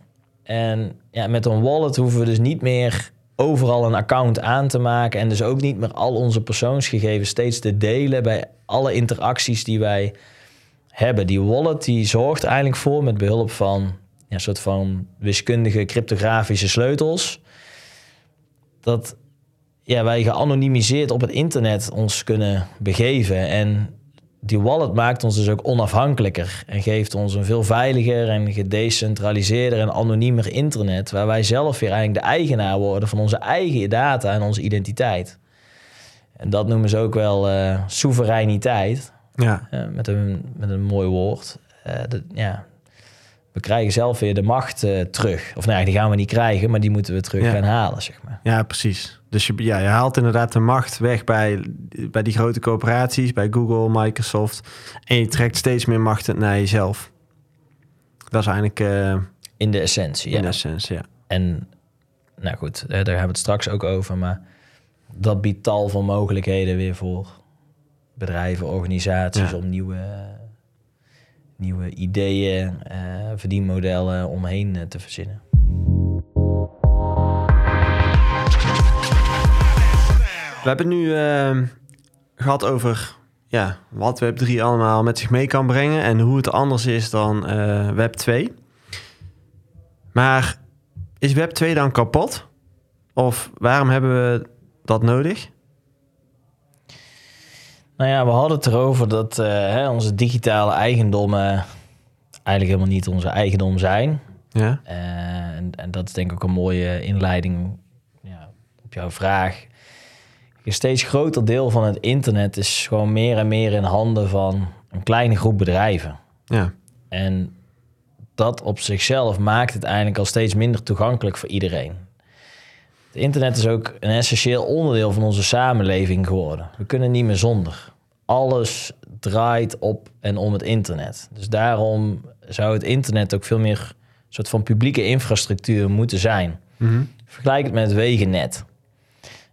S2: En ja, met een wallet hoeven we dus niet meer overal een account aan te maken en dus ook niet meer al onze persoonsgegevens steeds te delen bij alle interacties die wij hebben. Die wallet die zorgt eigenlijk voor met behulp van ja, een soort van wiskundige cryptografische sleutels dat ja, wij geanonimiseerd op het internet ons kunnen begeven en die wallet maakt ons dus ook onafhankelijker en geeft ons een veel veiliger en gedecentraliseerder en anoniemer internet, waar wij zelf weer eigenlijk de eigenaar worden van onze eigen data en onze identiteit. En dat noemen ze ook wel uh, soevereiniteit,
S1: ja.
S2: Uh, met, een, met een mooi woord. Uh, de, ja, we krijgen zelf weer de macht uh, terug. Of nou, die gaan we niet krijgen, maar die moeten we terug gaan halen, zeg maar.
S1: Ja, precies. Dus je, ja, je haalt inderdaad de macht weg bij, bij die grote corporaties, bij Google, Microsoft. En je trekt steeds meer macht naar jezelf. Dat is eigenlijk... Uh,
S2: in de essentie,
S1: In de essentie, ja.
S2: En, nou goed, daar hebben we het straks ook over, maar dat biedt tal van mogelijkheden weer voor bedrijven, organisaties om nieuwe nieuwe ideeën, uh, verdienmodellen omheen uh, te verzinnen.
S1: We hebben nu uh, gehad over ja, wat Web3 allemaal met zich mee kan brengen en hoe het anders is dan uh, Web 2. Maar is Web 2 dan kapot? Of waarom hebben we dat nodig?
S2: Nou ja, we hadden het erover dat uh, hè, onze digitale eigendommen eigenlijk helemaal niet onze eigendom zijn.
S1: Ja.
S2: Uh, en, en, dat is denk ik ook een mooie inleiding ja, op jouw vraag. Een steeds groter deel van het internet is gewoon meer en meer in handen van een kleine groep bedrijven.
S1: Ja.
S2: En dat op zichzelf maakt het eigenlijk al steeds minder toegankelijk voor iedereen. Het internet is ook een essentieel onderdeel van onze samenleving geworden. We kunnen niet meer zonder alles draait op en om het internet. Dus daarom zou het internet ook veel meer een soort van publieke infrastructuur moeten zijn.
S1: Mm
S2: Vergelijk het met het wegennet.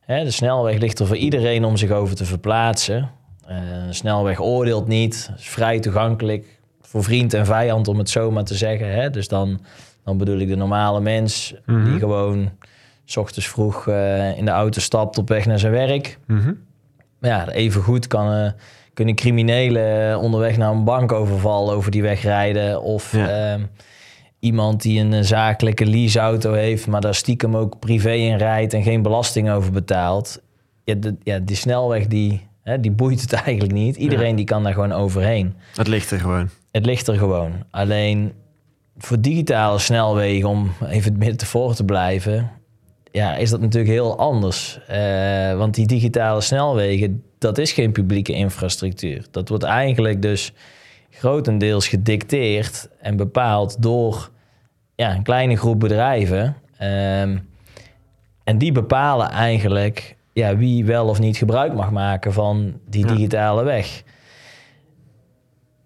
S2: de snelweg ligt er voor iedereen om zich over te verplaatsen. Uh, een snelweg oordeelt niet, is vrij toegankelijk voor vriend en vijand, om het zo maar te zeggen. Hè? Dus dan, dan bedoel ik de normale mens
S1: Mhm.
S2: die gewoon s ochtends vroeg uh, in de auto stapt op weg naar zijn werk.
S1: Mhm.
S2: Maar ja, even goed kan, uh, kunnen criminelen onderweg naar een bankoverval over die weg rijden. Of
S1: Ja.
S2: ehm, iemand die een zakelijke leaseauto heeft, maar daar stiekem ook privé in rijdt en geen belasting over betaalt. Ja, de, ja die snelweg die, hè, die boeit het [laughs] eigenlijk niet. Iedereen
S1: Ja.
S2: die kan daar gewoon overheen.
S1: Het ligt er gewoon.
S2: Het ligt er gewoon. Alleen voor digitale snelwegen, om even het midden te voor te blijven, ja, is dat natuurlijk heel anders. Eh, want die digitale snelwegen, dat is geen publieke infrastructuur. Dat wordt eigenlijk dus grotendeels gedicteerd en bepaald door ja, een kleine groep bedrijven. Ehm, en die bepalen eigenlijk ja, wie wel of niet gebruik mag maken van die
S1: Ja.
S2: digitale weg.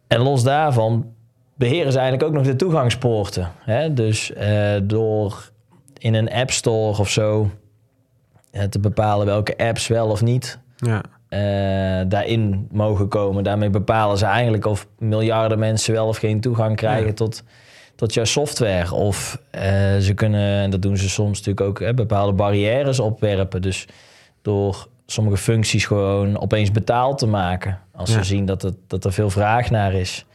S2: En los daarvan beheren ze eigenlijk ook nog de toegangspoorten. Hè? Dus eh, door in een app store of zo eh, te bepalen welke apps wel of niet
S1: Ja.
S2: eh, daarin mogen komen. Daarmee bepalen ze eigenlijk of miljarden mensen wel of geen toegang krijgen
S1: Ja.
S2: tot, tot jouw software. Of eh, ze kunnen, en dat doen ze soms natuurlijk ook, hè, bepaalde barrières opwerpen. Dus door sommige functies gewoon opeens betaald te maken. Als
S1: Ja.
S2: ze zien dat, het, dat er veel vraag naar is.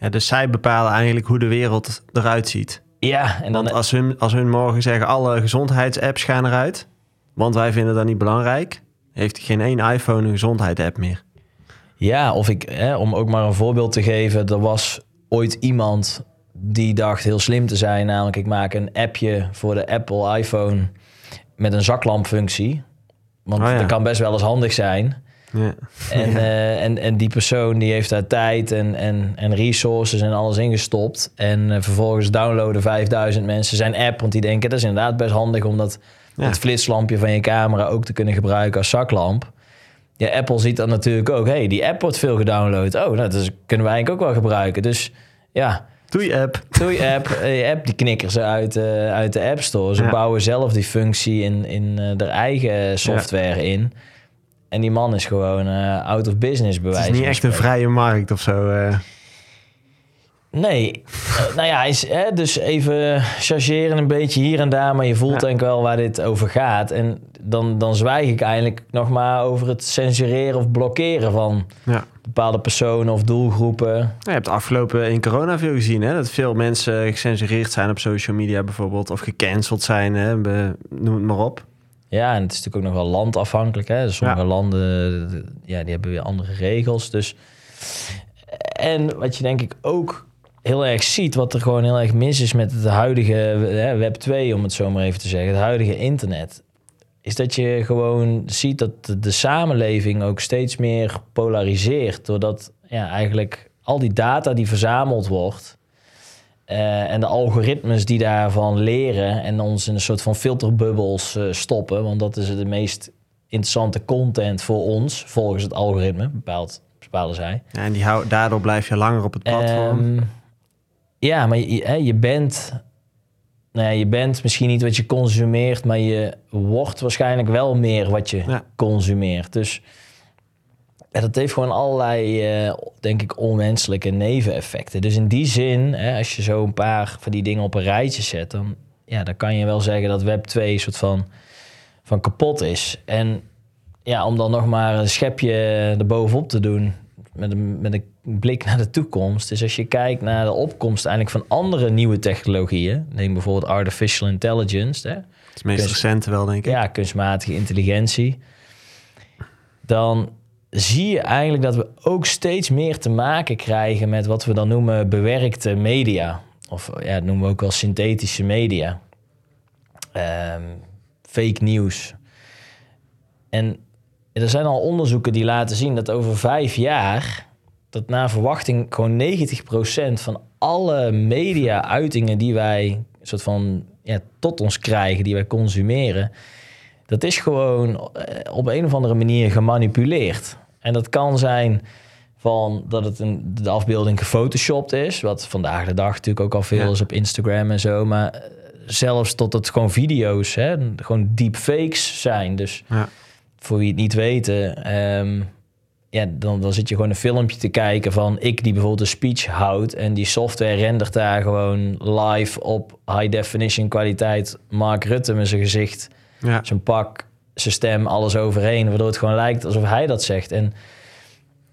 S1: ja, dus zij bepalen eigenlijk hoe de wereld eruit ziet.
S2: Ja, en dan
S1: Want als hun, als hun morgen zeggen alle gezondheidsapps gaan eruit, want wij vinden dat niet belangrijk, heeft geen één iPhone een gezondheidsapp meer.
S2: Ja, of ik, hè, om ook maar een voorbeeld te geven, er was ooit iemand die dacht heel slim te zijn. Namelijk, ik maak een appje voor de Apple iPhone met een zaklampfunctie. Want
S1: Oh ja.
S2: dat kan best wel eens handig zijn.
S1: Ja.
S2: En, eh, en, en die persoon die heeft daar tijd en, en, en resources en alles ingestopt. En eh, vervolgens downloaden 5000 mensen zijn app. Want die denken dat is inderdaad best handig om dat
S1: Ja.
S2: het flitslampje van je camera ook te kunnen gebruiken als zaklamp. Ja, Apple ziet dan natuurlijk ook. hey, die app wordt veel gedownload. Oh, nou, dat is- kunnen we eigenlijk ook wel gebruiken. Dus ja,
S1: Doei app.
S2: doe je app. [laughs] eh, Je app die knikken ze uit, eh, uit de App Store. Ze
S1: Ja.
S2: bouwen zelf die functie in, in haar eigen software in. En die man is gewoon eh, out of business bewijs.
S1: Het is niet echt een vrije markt of zo. eh.
S2: Nee, Eh, nou ja, is, hè, dus even chargeren een beetje hier en daar, maar je voelt
S1: Ja.
S2: denk ik wel waar dit over gaat. En dan, dan zwijg ik eigenlijk nog maar over het censureren of blokkeren van
S1: ja.
S2: bepaalde personen of doelgroepen.
S1: Je hebt afgelopen in corona veel gezien, hè? Dat veel mensen gecensureerd zijn op social media bijvoorbeeld. Of gecanceld zijn, hè? Noem het maar op.
S2: Ja, en het is natuurlijk ook nog wel landafhankelijk. Hè? Dus sommige
S1: Ja.
S2: landen ja, die hebben weer andere regels. Dus... En wat je denk ik ook heel erg ziet, wat er gewoon heel erg mis is met het huidige hè, Web 2, om het zo maar even te zeggen, het huidige internet, is dat je gewoon ziet dat de, de samenleving ook steeds meer polariseert. Doordat ja, eigenlijk al die data die verzameld wordt. Eh, en de algoritmes die daarvan leren en ons in een soort van filterbubbels eh, stoppen. Want dat is de meest interessante content voor ons, volgens het algoritme, bepaald, bepalen zij.
S1: Ja, en die hou, daardoor blijf je langer op het platform.
S2: Ehm, ja, maar je, je bent... Nou ja, je bent misschien niet wat je consumeert, maar je wordt waarschijnlijk wel meer wat je
S1: Ja.
S2: consumeert. Dus ja, dat heeft gewoon allerlei, eh, denk ik, onwenselijke neveneffecten. Dus in die zin, hè, als je zo een paar van die dingen op een rijtje zet, dan, ja, dan kan je wel zeggen dat Web 2 een soort van, van kapot is. En ja, om dan nog maar een schepje erbovenop te doen met een, met een blik naar de toekomst, is als je kijkt naar de opkomst eigenlijk van andere nieuwe technologieën, neem bijvoorbeeld artificial intelligence, hè,
S1: Het is meest recente wel, denk ik.
S2: ja, kunstmatige intelligentie, dan zie je eigenlijk dat we ook steeds meer te maken krijgen met wat we dan noemen bewerkte media. Of ja, dat noemen we ook wel synthetische media. Ehm, fake nieuws. En er zijn al onderzoeken die laten zien dat over vijf jaar, dat naar verwachting gewoon 90% van alle media-uitingen die wij soort van ja, tot ons krijgen, die wij consumeren, dat is gewoon eh, op een of andere manier gemanipuleerd. En dat kan zijn van dat het een, de afbeelding gefotoshopt is, wat vandaag de dag natuurlijk ook al veel
S1: Ja.
S2: is op Instagram en zo, maar eh, zelfs tot het gewoon video's, hè, gewoon deepfakes zijn. Dus
S1: Ja.
S2: voor wie het niet weten, ehm, ja, dan, dan zit je gewoon een filmpje te kijken van ik die bijvoorbeeld een speech houdt en die software rendert daar gewoon live op high definition kwaliteit Mark Rutte met zijn gezicht,
S1: Ja.
S2: zijn pak, zijn stem, alles overheen, waardoor het gewoon lijkt alsof hij dat zegt. En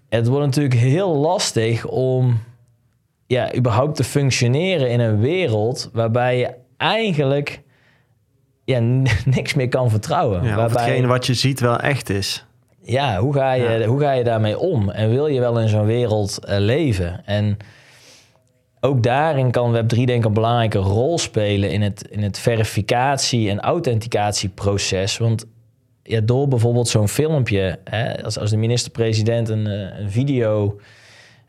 S2: het wordt natuurlijk heel lastig om ja, überhaupt te functioneren in een wereld waarbij je eigenlijk ja, [laughs] niks meer kan vertrouwen.
S1: Ja,
S2: waarbij,
S1: hetgene wat je ziet wel echt is.
S2: ja, hoe ga, je,
S1: Ja.
S2: hoe ga je daarmee om? En wil je wel in zo'n wereld eh, leven? En ook daarin kan Web3 denk ik een belangrijke rol spelen in het, in het verificatie- en authenticatieproces. Want ja, door bijvoorbeeld zo'n filmpje, hè, als, als de minister-president een, eh, een video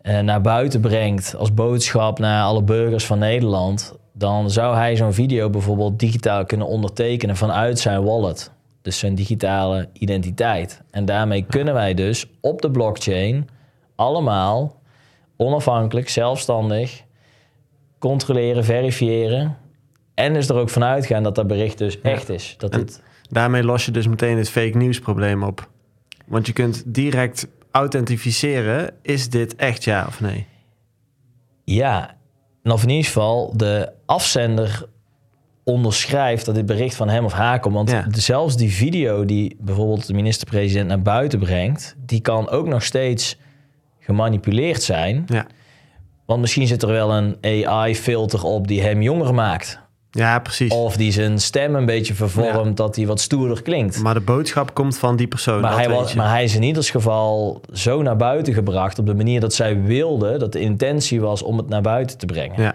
S2: eh, naar buiten brengt als boodschap naar alle burgers van Nederland, dan zou hij zo'n video bijvoorbeeld digitaal kunnen ondertekenen vanuit zijn wallet. Dus zijn digitale identiteit. En daarmee kunnen wij dus op de blockchain allemaal onafhankelijk, zelfstandig controleren, verifiëren. En dus er ook vanuit gaan dat dat bericht dus
S1: Ja.
S2: echt is. Dat
S1: En-
S2: het,
S1: Daarmee los je dus meteen het fake nieuws probleem op. Want je kunt direct authentificeren, is dit echt ja of nee?
S2: Ja, en of in ieder geval de afzender onderschrijft dat dit bericht van hem of haar komt. Want
S1: Ja.
S2: zelfs die video die bijvoorbeeld de minister-president naar buiten brengt, die kan ook nog steeds gemanipuleerd zijn.
S1: Ja.
S2: Want misschien zit er wel een AI-filter op die hem jonger maakt.
S1: Ja, precies.
S2: Of die zijn stem een beetje vervormt, dat hij wat stoerder klinkt.
S1: Maar de boodschap komt van die persoon.
S2: Maar
S1: dat
S2: hij, was, maar hij is in ieder geval zo naar buiten gebracht op de manier dat zij wilde, dat de intentie was om het naar buiten te brengen.
S1: Ja,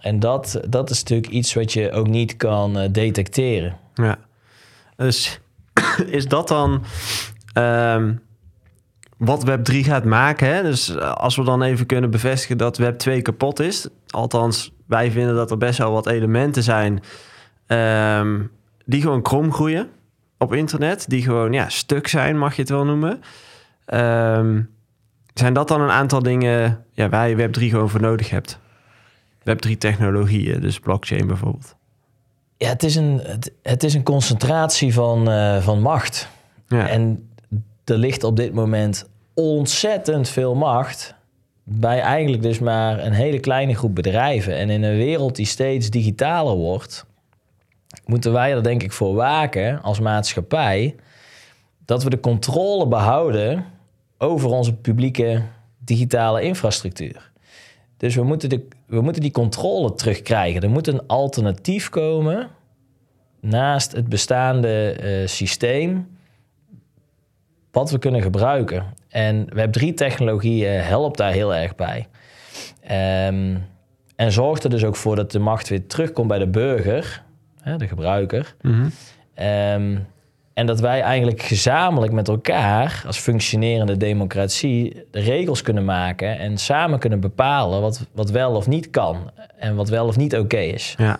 S2: En dat, dat is natuurlijk iets wat je ook niet kan eh, detecteren.
S1: ja. Dus [coughs] is dat dan ehm, wat Web3 gaat maken? Hè? Dus eh, als we dan even kunnen bevestigen dat Web2 kapot is. Althans, wij vinden dat er best wel wat elementen zijn ehm, die gewoon krom groeien op internet. Die gewoon ja, stuk zijn, mag je het wel noemen. Ehm, zijn dat dan een aantal dingen ja, waar je Web3 gewoon voor nodig hebt? Web3 technologieën, dus blockchain bijvoorbeeld.
S2: Ja, het is een, het, het is een concentratie van, eh, van macht.
S1: Ja,
S2: En er ligt op dit moment ontzettend veel macht bij eigenlijk dus maar een hele kleine groep bedrijven. En in een wereld die steeds digitaler wordt, moeten wij er denk ik voor waken als maatschappij dat we de controle behouden over onze publieke digitale infrastructuur. Dus we moeten, de, we moeten die controle terugkrijgen. Er moet een alternatief komen naast het bestaande eh, systeem wat we kunnen gebruiken. En Web3-technologie eh, helpt daar heel erg bij. Ehm, en zorgt er dus ook voor dat de macht weer terugkomt bij de burger, hè, de gebruiker.
S1: Mhm.
S2: Ehm, en dat wij eigenlijk gezamenlijk met elkaar, als functionerende democratie, de regels kunnen maken en samen kunnen bepalen wat, wat wel of niet kan en wat wel of niet oké is.
S1: ja.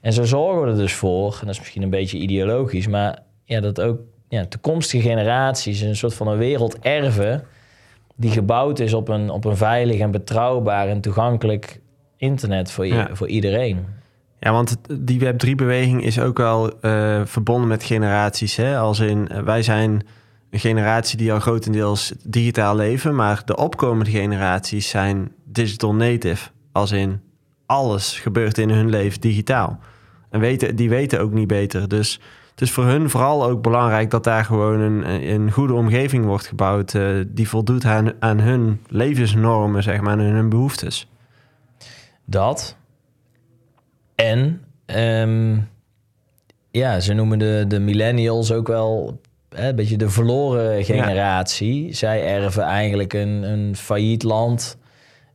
S2: En zo zorgen we er dus voor, en dat is misschien een beetje ideologisch, maar ja, dat ook ja, toekomstige generaties een soort van een wereld erven die gebouwd is op een, op een veilig en betrouwbaar en toegankelijk internet voor,
S1: Ja.
S2: voor iedereen.
S1: Ja, want die Web3-beweging is ook wel eh, verbonden met generaties. Hè? Als in, eh, wij zijn een generatie die al grotendeels digitaal leven, maar de opkomende generaties zijn digital native. Als in, alles gebeurt in hun leven digitaal. En weten, die weten ook niet beter. Dus het is voor hun vooral ook belangrijk dat daar gewoon een, een goede omgeving wordt gebouwd... eh, die voldoet aan, aan hun levensnormen, zeg maar, en hun behoeftes.
S2: Dat. En ehm, ja, ze noemen de, de millennials ook wel hè, een beetje de verloren generatie. Zij erven eigenlijk een, een failliet land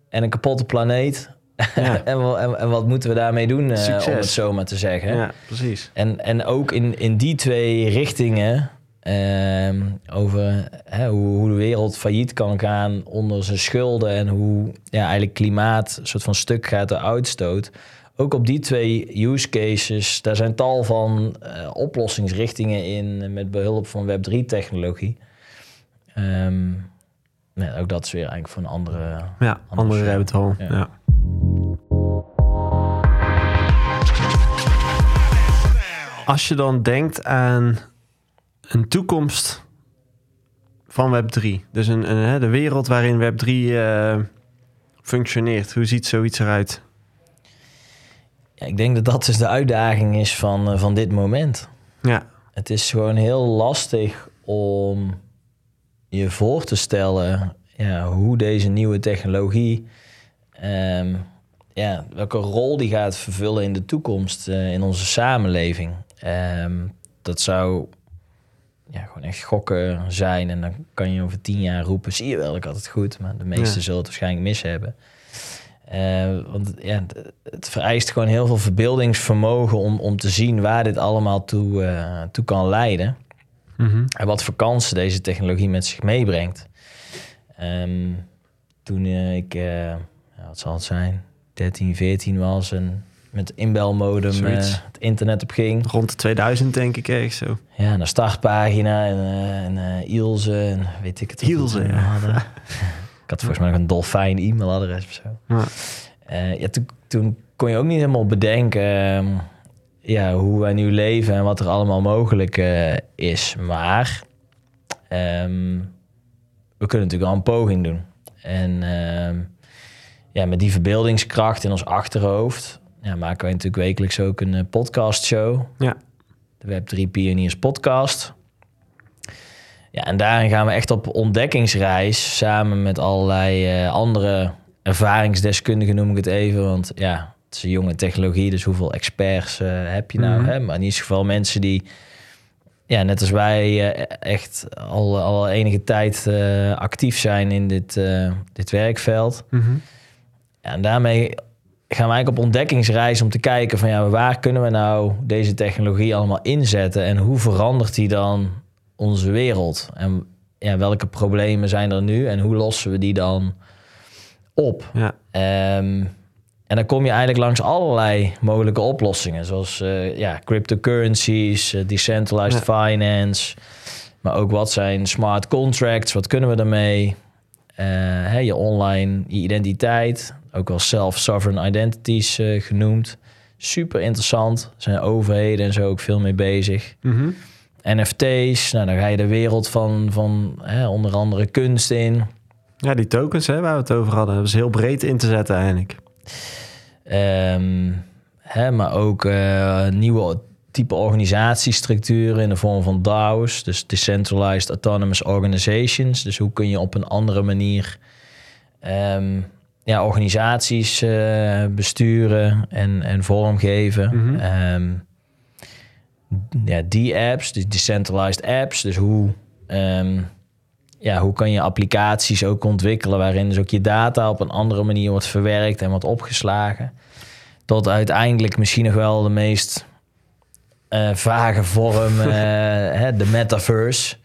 S2: en een kapotte planeet.
S1: Ja. [laughs]
S2: en, en, en wat moeten we daarmee doen, eh, om het zo maar te zeggen.
S1: Ja, precies.
S2: En, en ook in, in die twee richtingen, ehm, over hoe, hoe de wereld failliet kan gaan onder zijn schulden en hoe ja, eigenlijk klimaat een soort van stuk gaat de uitstoot. Ook op die twee use cases, daar zijn tal van eh, oplossingsrichtingen in met behulp van Web3-technologie. Ehm, nee, ook dat is weer eigenlijk voor een andere.
S1: Ja, andere
S2: show.
S1: rabbit hole.
S2: Ja.
S1: Ja. Als je dan denkt aan een toekomst van Web3, dus een, een, de wereld waarin Web3 eh, functioneert, hoe ziet zoiets eruit?
S2: Ja, ik denk dat dat dus de uitdaging is van, eh, van dit moment.
S1: Ja,
S2: Het is gewoon heel lastig om je voor te stellen ja, hoe deze nieuwe technologie, ehm, ja, welke rol die gaat vervullen in de toekomst eh, in onze samenleving. Ehm, dat zou ja, gewoon echt gokken zijn. En dan kan je over tien jaar roepen, zie je wel, ik had het goed. Maar de meesten
S1: Ja.
S2: zullen het waarschijnlijk mis hebben. Eh, want ja, het vereist gewoon heel veel verbeeldingsvermogen om, om te zien waar dit allemaal toe, eh, toe kan leiden.
S1: Mhm.
S2: En wat voor kansen deze technologie met zich meebrengt. Ehm, toen ik, eh, ja, wat zal het zijn, 13, 14 was en met inbelmodem
S1: Zoiets.
S2: het internet op ging.
S1: rond de 2000 denk ik ergens zo.
S2: Ja, naar startpagina en, eh en eh, Ilse en weet ik het.
S1: Ilse,
S2: toen
S1: ja.
S2: hadden. ik had volgens mij nog een dolfijn e-mailadres of zo.
S1: Ja.
S2: Ja, toen, toen kon je ook niet helemaal bedenken ehm, ja, hoe wij nu leven en wat er allemaal mogelijk is. Maar ehm, we kunnen natuurlijk wel een poging doen. En ehm, ja, met die verbeeldingskracht in ons achterhoofd ja, maken wij natuurlijk wekelijks ook een eh, podcastshow.
S1: Ja.
S2: De Web3 Pioniers podcast. Ja, en daarin gaan we echt op ontdekkingsreis samen met allerlei eh, andere ervaringsdeskundigen, noem ik het even. Want ja, het is een jonge technologie, dus hoeveel experts eh, heb je nou?
S1: Mhm.
S2: Hè? Maar in ieder geval mensen die, ja, net als wij, echt al, al enige tijd actief zijn in dit, dit werkveld.
S1: Mhm.
S2: Ja, en daarmee gaan we eigenlijk op ontdekkingsreis om te kijken van ja, waar kunnen we nou deze technologie allemaal inzetten en hoe verandert die dan onze wereld? En ja, welke problemen zijn er nu en hoe lossen we die dan op?
S1: Ja.
S2: Ehm, en dan kom je eigenlijk langs allerlei mogelijke oplossingen, zoals eh, ja, cryptocurrencies, eh, decentralized finance, maar ook wat zijn smart contracts, wat kunnen we daarmee? Eh, hè, je online identiteit, ook wel self-sovereign identities eh, genoemd. Super interessant, er zijn overheden en zo ook veel mee bezig.
S1: Mhm.
S2: NFT's, nou, dan ga je de wereld van, van hè, onder andere kunst in.
S1: Ja, die tokens hè, waar we het over hadden. Dat is heel breed in te zetten eigenlijk.
S2: Ehm, hè, maar ook eh, nieuwe type organisatiestructuren in de vorm van DAO's, dus Decentralized Autonomous Organizations. Dus hoe kun je op een andere manier ehm, ja, organisaties eh, besturen en, en vormgeven. Ehm, ja, die apps, die decentralized apps, dus hoe, ehm, ja, hoe kan je applicaties ook ontwikkelen waarin dus ook je data op een andere manier wordt verwerkt en wordt opgeslagen. Tot uiteindelijk misschien nog wel de meest eh, vage vorm, [laughs] eh, hè, de metaverse.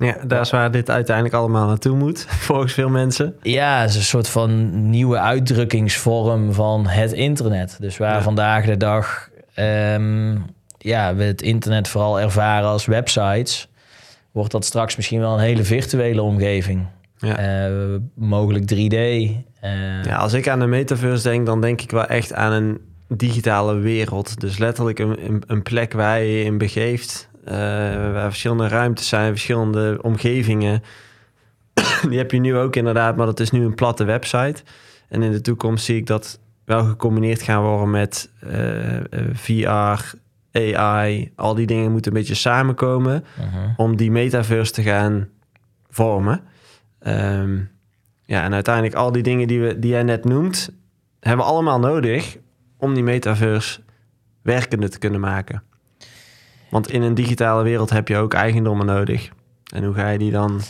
S1: Ja, daar is waar dit uiteindelijk allemaal naartoe moet, [laughs] volgens veel mensen.
S2: Ja, het is een soort van nieuwe uitdrukkingsvorm van het internet. Dus waar
S1: Ja.
S2: vandaag de dag ehm, ja, we het internet vooral ervaren als websites, wordt dat straks misschien wel een hele virtuele omgeving.
S1: Ja.
S2: Eh, mogelijk 3D. eh,
S1: Ja, als ik aan de metaverse denk, dan denk ik wel echt aan een digitale wereld. Dus letterlijk een, een, een plek waar je je in begeeft. Eh, waar verschillende ruimtes zijn, verschillende omgevingen. [coughs] Die heb je nu ook inderdaad, maar dat is nu een platte website. En in de toekomst zie ik dat wel gecombineerd gaan worden met eh, eh, VR, AI. Al die dingen moeten een beetje samenkomen
S2: mhm.
S1: om die metaverse te gaan vormen. Ehm, ja, en uiteindelijk al die dingen die, we, die jij net noemt, hebben we allemaal nodig om die metaverse werkende te kunnen maken. Want in een digitale wereld heb je ook eigendommen nodig. En hoe ga je die dan...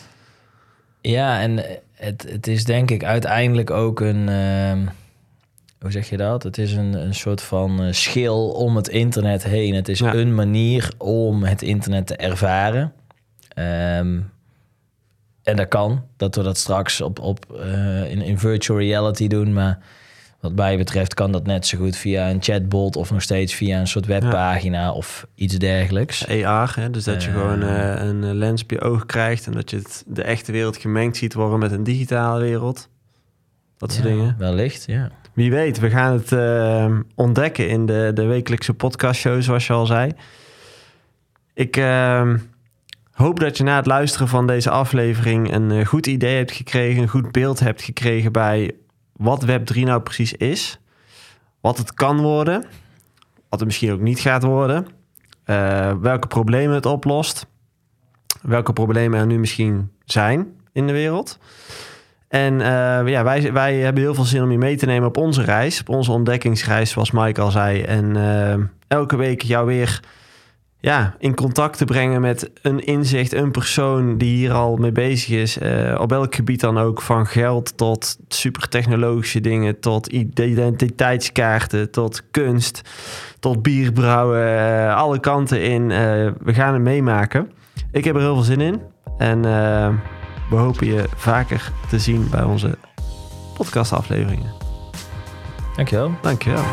S2: Ja, en het, het is denk ik uiteindelijk ook een. ehm, hoe zeg je dat? Het is een, een soort van eh, schil om het internet heen. Het is
S1: Ja.
S2: een manier om het internet te ervaren. Ehm, en dat kan, dat we dat straks op, op, eh, in, in virtual reality doen. Maar wat mij betreft kan dat net zo goed via een chatbot of nog steeds via een soort webpagina of iets dergelijks.
S1: AR, hè? dus dat je
S2: Eh.
S1: gewoon eh, een eh, lens op je oog krijgt... en dat je het, de echte wereld gemengd ziet worden met een digitale wereld. Dat soort
S2: Ja,
S1: dingen.
S2: Wellicht, ja.
S1: Wie weet, we gaan het ontdekken in de, de wekelijkse podcastshow, zoals je al zei. Ik eh, hoop dat je na het luisteren van deze aflevering een goed idee hebt gekregen, een goed beeld hebt gekregen bij wat Web3 nou precies is, wat het kan worden, wat het misschien ook niet gaat worden, eh, welke problemen het oplost, welke problemen er nu misschien zijn in de wereld. En eh, ja, wij, wij hebben heel veel zin om je mee te nemen op onze reis. Op onze ontdekkingsreis, zoals Mike al zei. En eh, elke week jou weer ja, in contact te brengen met een inzicht, een persoon die hier al mee bezig is. eh, op welk gebied dan ook. Van geld tot supertechnologische dingen, tot identiteitskaarten, tot kunst, tot bierbrouwen. eh, alle kanten in. Eh, we gaan het meemaken. Ik heb er heel veel zin in. En we hopen je vaker te zien bij onze podcastafleveringen.
S2: Dankjewel.
S1: Dankjewel.